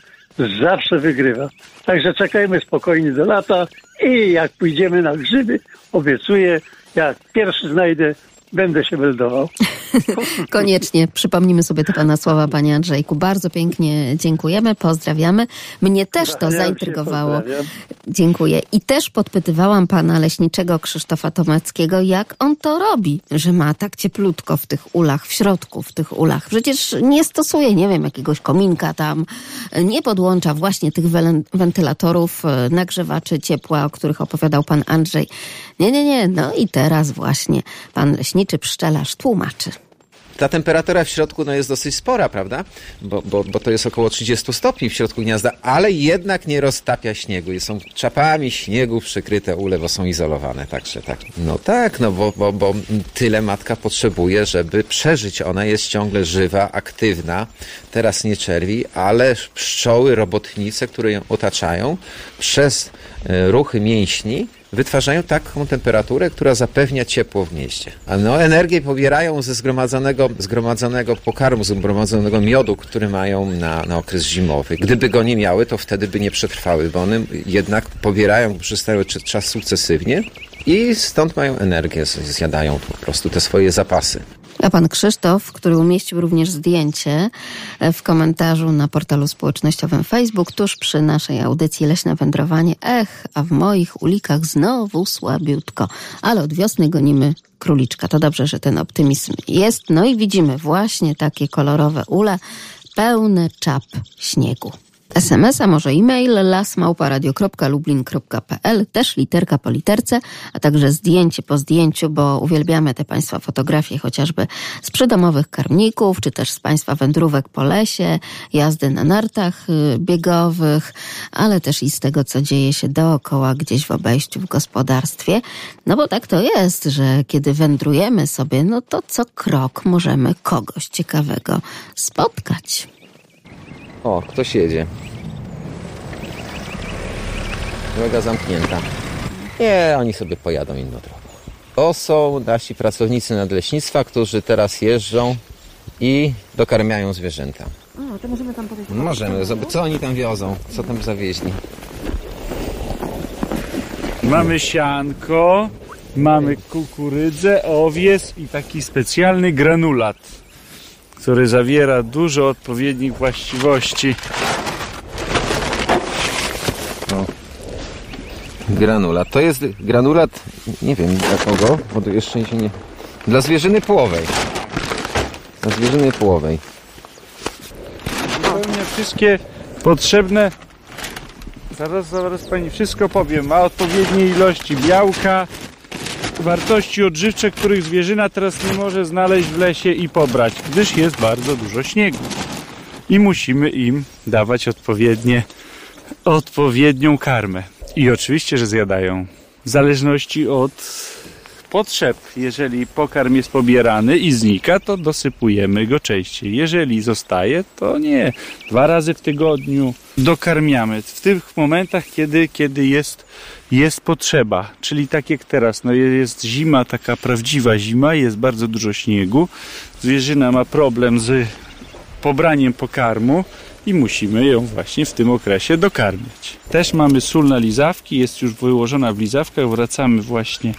zawsze wygrywa. Także czekajmy spokojnie do lata i jak pójdziemy na grzyby, obiecuję, jak pierwszy znajdę, będę się meldował. Koniecznie przypomnimy sobie te pana słowa, panie Andrzejku. Bardzo pięknie dziękujemy, pozdrawiamy. Mnie też to zaintrygowało. Dziękuję. I też podpytywałam pana leśniczego Krzysztofa Tomeckiego, jak on to robi, że ma tak cieplutko w tych ulach, w środku w tych ulach. Przecież nie stosuje, nie wiem, jakiegoś kominka tam, nie podłącza właśnie tych wentylatorów, e, nagrzewaczy ciepła, o których opowiadał pan Andrzej. Nie, nie, nie. No i teraz właśnie pan leśniczy pszczelarz tłumaczy ta temperatura w środku no, jest dosyć spora, prawda? Bo, bo, bo to jest około 30 stopni w środku gniazda, ale jednak nie roztapia śniegu są czapami śniegu przykryte ule, bo są izolowane, także tak. No tak, no bo, bo, bo tyle matka potrzebuje, żeby przeżyć. Ona jest ciągle żywa, aktywna, teraz nie czerwi, ale pszczoły, robotnice, które ją otaczają, przez e, ruchy mięśni wytwarzają taką temperaturę, która zapewnia ciepło w mieście. A no, energię pobierają ze zgromadzonego, zgromadzonego pokarmu, zgromadzonego miodu, który mają na, na okres zimowy. Gdyby go nie miały, to wtedy by nie przetrwały, bo one jednak pobierają przez cały czas sukcesywnie i stąd mają energię, zjadają po prostu te swoje zapasy. A pan Krzysztof, który umieścił również zdjęcie e, w komentarzu na portalu społecznościowym Facebook, tuż przy naszej audycji Leśne Wędrowanie. Ech, a w moich ulikach znowu słabiutko, ale od wiosny gonimy króliczka. To dobrze, że ten optymizm jest. No i widzimy właśnie takie kolorowe ule, pełne czap śniegu. SMS, a może e-mail lasmałparadio.lublin.pl, też literka po literce, a także zdjęcie po zdjęciu, bo uwielbiamy te Państwa fotografie chociażby z przydomowych karmników, czy też z Państwa wędrówek po lesie, jazdy na nartach y, biegowych, ale też i z tego, co dzieje się dookoła, gdzieś w obejściu, w gospodarstwie. No bo tak to jest, że kiedy wędrujemy sobie, no to co krok możemy kogoś ciekawego spotkać. O, ktoś jedzie. Droga zamknięta. Nie, oni sobie pojadą inną drogą. To są nasi pracownicy nadleśnictwa, którzy teraz jeżdżą i dokarmiają zwierzęta. O, to możemy tam powiedzieć. Możemy. Co oni tam wiozą? Co tam zawieźli? Mamy sianko, mamy kukurydzę, owiec i taki specjalny granulat który zawiera dużo odpowiednich właściwości. O. Granulat. To jest granulat, nie wiem dla kogo, bo to jeszcze się nie... Dla zwierzyny połowej. Dla zwierzyny połowej. Zupełnie wszystkie potrzebne Zaraz, zaraz Pani wszystko powiem. Ma odpowiednie ilości białka, wartości odżywcze, których zwierzyna teraz nie może znaleźć w lesie i pobrać, gdyż jest bardzo dużo śniegu. I musimy im dawać odpowiednie, odpowiednią karmę. I oczywiście, że zjadają. W zależności od potrzeb. Jeżeli pokarm jest pobierany i znika, to dosypujemy go częściej. Jeżeli zostaje, to nie. Dwa razy w tygodniu dokarmiamy. W tych momentach, kiedy, kiedy jest, jest potrzeba. Czyli tak jak teraz, no jest zima, taka prawdziwa zima, jest bardzo dużo śniegu. Zwierzyna ma problem z pobraniem pokarmu i musimy ją właśnie w tym okresie dokarmiać. Też mamy sól na lizawki, jest już wyłożona w lizawkach, wracamy właśnie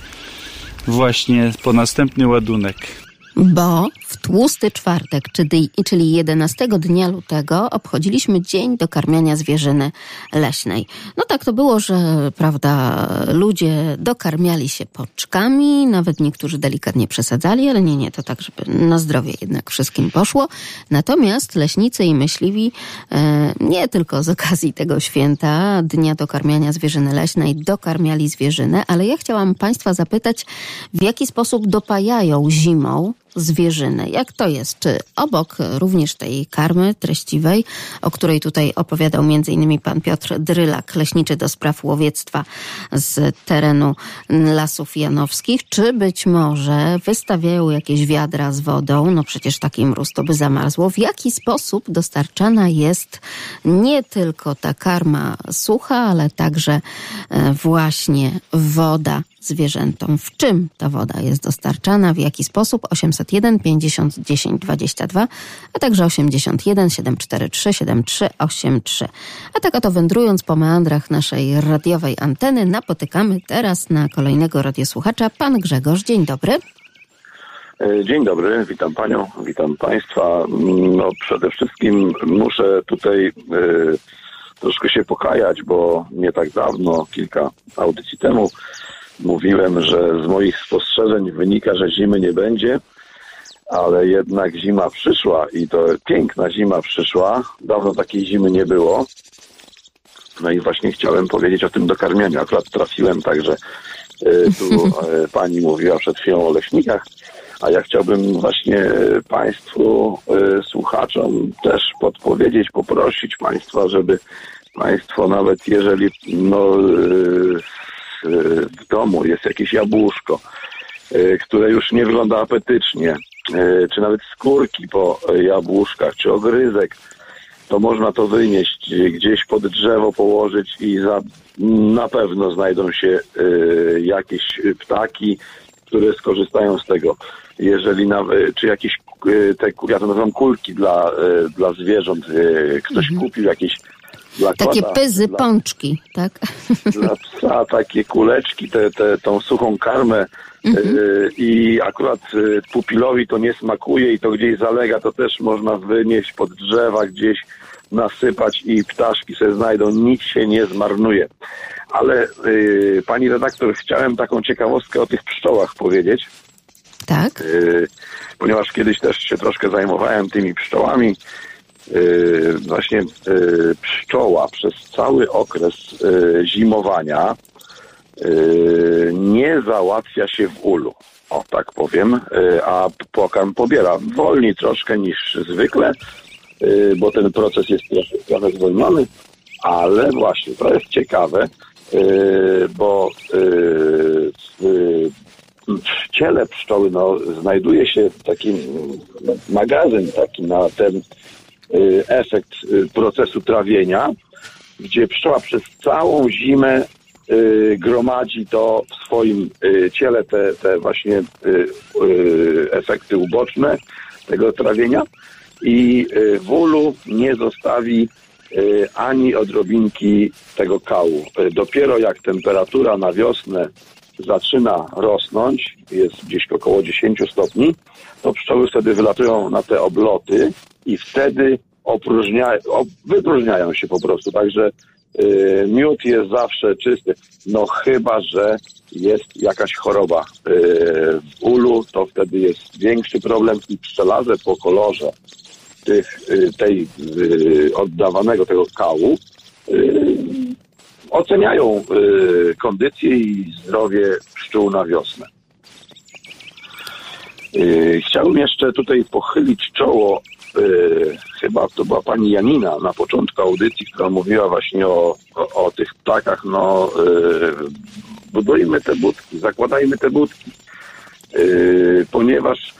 właśnie po następny ładunek. Bo w tłusty czwartek, czyli, czyli 11 dnia lutego, obchodziliśmy dzień dokarmiania zwierzyny leśnej. No tak to było, że prawda, ludzie dokarmiali się poczkami, nawet niektórzy delikatnie przesadzali, ale nie, nie, to tak, żeby na zdrowie jednak wszystkim poszło. Natomiast leśnicy i myśliwi e, nie tylko z okazji tego święta, dnia dokarmiania zwierzyny leśnej, dokarmiali zwierzynę, ale ja chciałam Państwa zapytać, w jaki sposób dopajają zimą zwierzyny. Jak to jest? Czy obok również tej karmy treściwej, o której tutaj opowiadał m.in. pan Piotr Drylak, leśniczy do spraw łowiectwa z terenu Lasów Janowskich, czy być może wystawiają jakieś wiadra z wodą, no przecież taki mróz to by zamarzło. W jaki sposób dostarczana jest nie tylko ta karma sucha, ale także e, właśnie woda zwierzętom. W czym ta woda jest dostarczana, w jaki sposób? 801 50 10 22, a także 81 743 7383. A tak oto wędrując po meandrach naszej radiowej anteny, napotykamy teraz na kolejnego radiosłuchacza, pan Grzegorz. Dzień dobry. E, Dzień dobry, witam panią, witam państwa. No przede wszystkim muszę tutaj e, troszkę się pokajać, bo nie tak dawno, kilka audycji temu, mówiłem, że z moich spostrzeżeń wynika, że zimy nie będzie, ale jednak zima przyszła i to piękna zima przyszła. Dawno takiej zimy nie było. No i właśnie chciałem powiedzieć o tym dokarmianiu. Akurat trafiłem także e, tu e, pani mówiła przed chwilą o leśnikach, a ja chciałbym właśnie e, państwu, słuchaczom też podpowiedzieć, poprosić państwa, żeby państwo nawet jeżeli no, w domu jest jakieś jabłuszko, e, które już nie wygląda apetycznie, e, czy nawet skórki po jabłuszkach, czy ogryzek, to można to wynieść gdzieś pod drzewo, położyć i za, na pewno znajdą się e, jakieś ptaki, które skorzystają z tego. Jeżeli nawet, czy jakieś, e, te, ja to nazywam kulki dla, e, dla zwierząt, e, ktoś kupił jakieś Takie pyzy, dla, pączki, tak? dla psa takie kuleczki, te, te, tą suchą karmę y, i akurat y, pupilowi to nie smakuje i to gdzieś zalega, to też można wynieść pod drzewa gdzieś, nasypać i ptaszki sobie znajdą, nic się nie zmarnuje. Ale y, pani redaktor, chciałem taką ciekawostkę o tych pszczołach powiedzieć. Tak. Y, ponieważ kiedyś też się troszkę zajmowałem tymi pszczołami. Y, właśnie y, pszczoła przez cały okres y, zimowania nie załatwia się w ulu. O tak powiem, a pokarm pobiera wolniej troszkę niż zwykle, bo ten proces jest troszkę, trochę zwolniony, ale właśnie to jest ciekawe, bo w, ciele pszczoły no, znajduje się taki magazyn taki na ten efekt y, procesu trawienia, gdzie pszczoła przez całą zimę y, gromadzi to w swoim y, ciele te, te właśnie y, y, efekty uboczne tego trawienia i y, w ulu nie zostawi y, ani odrobinki tego kału. Y, Dopiero jak temperatura na wiosnę zaczyna rosnąć, jest gdzieś około 10 stopni, to pszczoły wtedy wylatują na te obloty i wtedy opróżnia, o, wypróżniają się po prostu. Także y, miód jest zawsze czysty. No chyba, że jest jakaś choroba y, w ulu, to wtedy jest większy problem i pszczelarze po kolorze tych, y, tej y, oddawanego tego kału y, oceniają y, kondycję i zdrowie pszczół na wiosnę. Y, Chciałbym jeszcze tutaj pochylić czoło, y, chyba to była pani Janina na początku audycji, która mówiła właśnie o, o, o tych ptakach, no y, budujmy te budki, zakładajmy te budki, y, ponieważ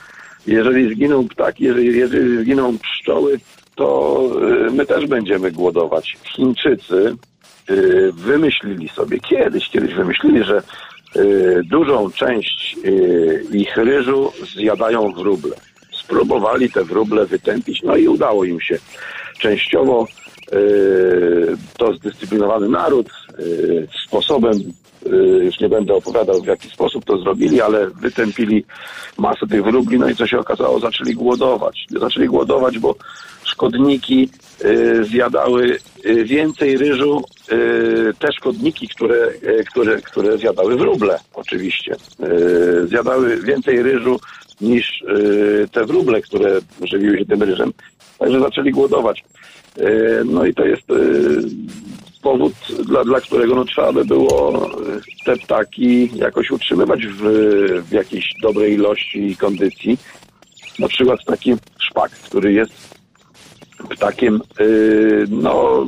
jeżeli zginą ptaki, jeżeli, jeżeli zginą pszczoły, to y, my też będziemy głodować. Chińczycy wymyślili sobie kiedyś, kiedyś wymyślili, że y, dużą część y, ich ryżu zjadają wróble. Spróbowali te wróble wytępić, no i udało im się. Częściowo y, to zdyscyplinowany naród y, sposobem, y, już nie będę opowiadał w jaki sposób to zrobili, ale wytępili masę tych wróbli, no i co się okazało, zaczęli głodować. Zaczęli głodować, bo szkodniki y, zjadały y, więcej ryżu, y, te szkodniki, które, y, które, które zjadały wróble oczywiście. Y, zjadały więcej ryżu niż y, te wróble, które żywiły się tym ryżem. Także zaczęli głodować. Y, No i to jest y, powód, dla, dla którego no, trzeba by było y, te ptaki jakoś utrzymywać w, w jakiejś dobrej ilości i kondycji. na przykład taki szpak, który jest ptakiem, yy, no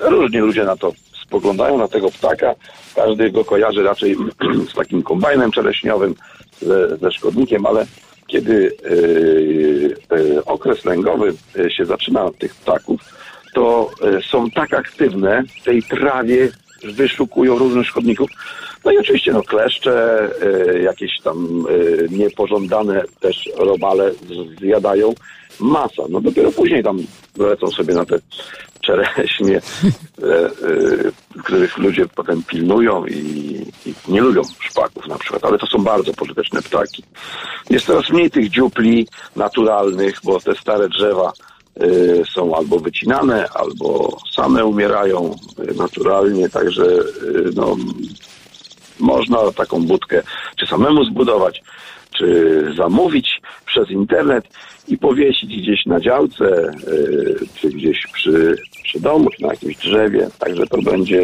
różnie ludzie na to spoglądają, na tego ptaka. Każdy go kojarzy raczej z takim kombajnem czereśniowym, ze, ze szkodnikiem, ale kiedy yy, yy, okres lęgowy się zaczyna od tych ptaków, to są tak aktywne w tej trawie, wyszukują różnych szkodników. No i oczywiście no, kleszcze, yy, jakieś tam yy, niepożądane też robale zjadają. Masa. No dopiero później tam lecą sobie na te czereśnie, e, których ludzie potem pilnują i, i nie lubią szpaków na przykład, ale to są bardzo pożyteczne ptaki. Jest coraz mniej tych dziupli naturalnych, bo te stare drzewa są albo wycinane, albo same umierają naturalnie, także e, no, można taką budkę czy samemu zbudować, czy zamówić przez internet i powiesić gdzieś na działce, y, czy gdzieś przy, przy domu, czy na jakimś drzewie. Także to będzie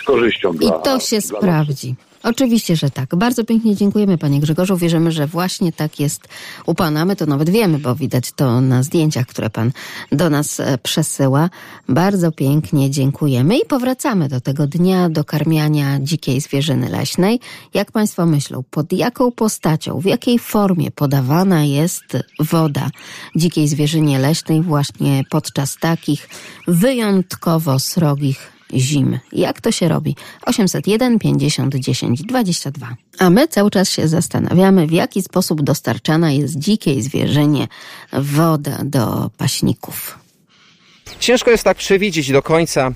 z korzyścią I dla to się dla sprawdzi. Oczywiście, że tak. Bardzo pięknie dziękujemy Panie Grzegorzu. Wierzymy, że właśnie tak jest u Pana. My to nawet wiemy, bo widać to na zdjęciach, które Pan do nas e, przesyła. Bardzo pięknie dziękujemy i powracamy do tego dnia do karmiania dzikiej zwierzyny leśnej. Jak Państwo myślą, pod jaką postacią, w jakiej formie podawana jest woda dzikiej zwierzynie leśnej właśnie podczas takich wyjątkowo srogich zim. Jak to się robi? 801 50 10 22. A my cały czas się zastanawiamy, w jaki sposób dostarczana jest dzikiej zwierzynie woda do paśników. Ciężko jest tak przewidzieć do końca,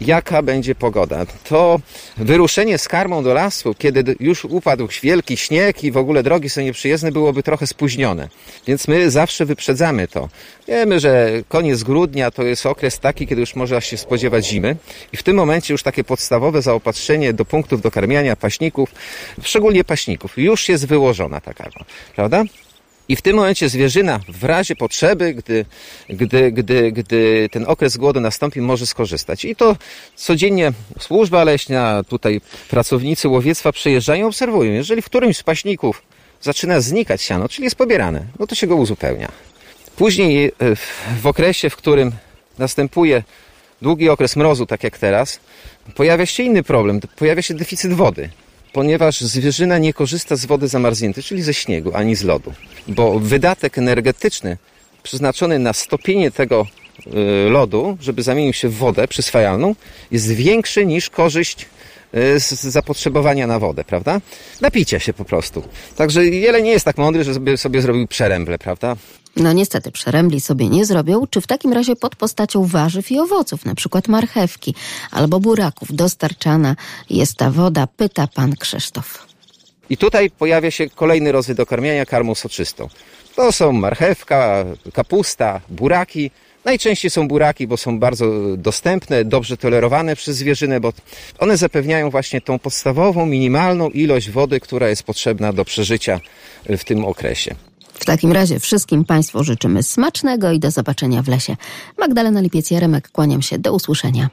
jaka będzie pogoda. To wyruszenie z karmą do lasu, kiedy już upadł wielki śnieg i w ogóle drogi są nieprzyjezdne, byłoby trochę spóźnione. Więc my zawsze wyprzedzamy to. Wiemy, że koniec grudnia to jest okres taki, kiedy już można się spodziewać zimy i w tym momencie już takie podstawowe zaopatrzenie do punktów dokarmiania paśników, szczególnie paśników, już jest wyłożona taka, prawda? I w tym momencie zwierzyna w razie potrzeby, gdy, gdy, gdy, gdy ten okres głodu nastąpi, może skorzystać. I to codziennie służba leśna, tutaj pracownicy łowiectwa przyjeżdżają obserwują. Jeżeli w którymś z paśników zaczyna znikać siano, czyli jest pobierane, no to się go uzupełnia. Później e, w okresie, w którym następuje długi okres mrozu, tak jak teraz, pojawia się inny problem. Pojawia się deficyt wody ponieważ zwierzyna nie korzysta z wody zamarzniętej, czyli ze śniegu, ani z lodu. Bo wydatek energetyczny przeznaczony na stopienie tego y, lodu, żeby zamienił się w wodę przyswajalną, jest większy niż korzyść z z zapotrzebowania na wodę, prawda? Napicia się po prostu. Także Jeleń nie jest tak mądry, że sobie, sobie zrobił przeręble, prawda? No niestety przerębli sobie nie zrobią, czy w takim razie pod postacią warzyw i owoców, na przykład marchewki albo buraków dostarczana jest ta woda, pyta pan Krzysztof. I tutaj pojawia się kolejny rozwój dokarmiania karmą soczystą. To są marchewka, kapusta, buraki. Najczęściej są buraki, bo są bardzo dostępne, dobrze tolerowane przez zwierzynę, bo one zapewniają właśnie tą podstawową, minimalną ilość wody, która jest potrzebna do przeżycia w tym okresie. W takim razie wszystkim Państwu życzymy smacznego i do zobaczenia w lesie. Magdalena Lipiec-Jaremek, kłaniam się, do usłyszenia.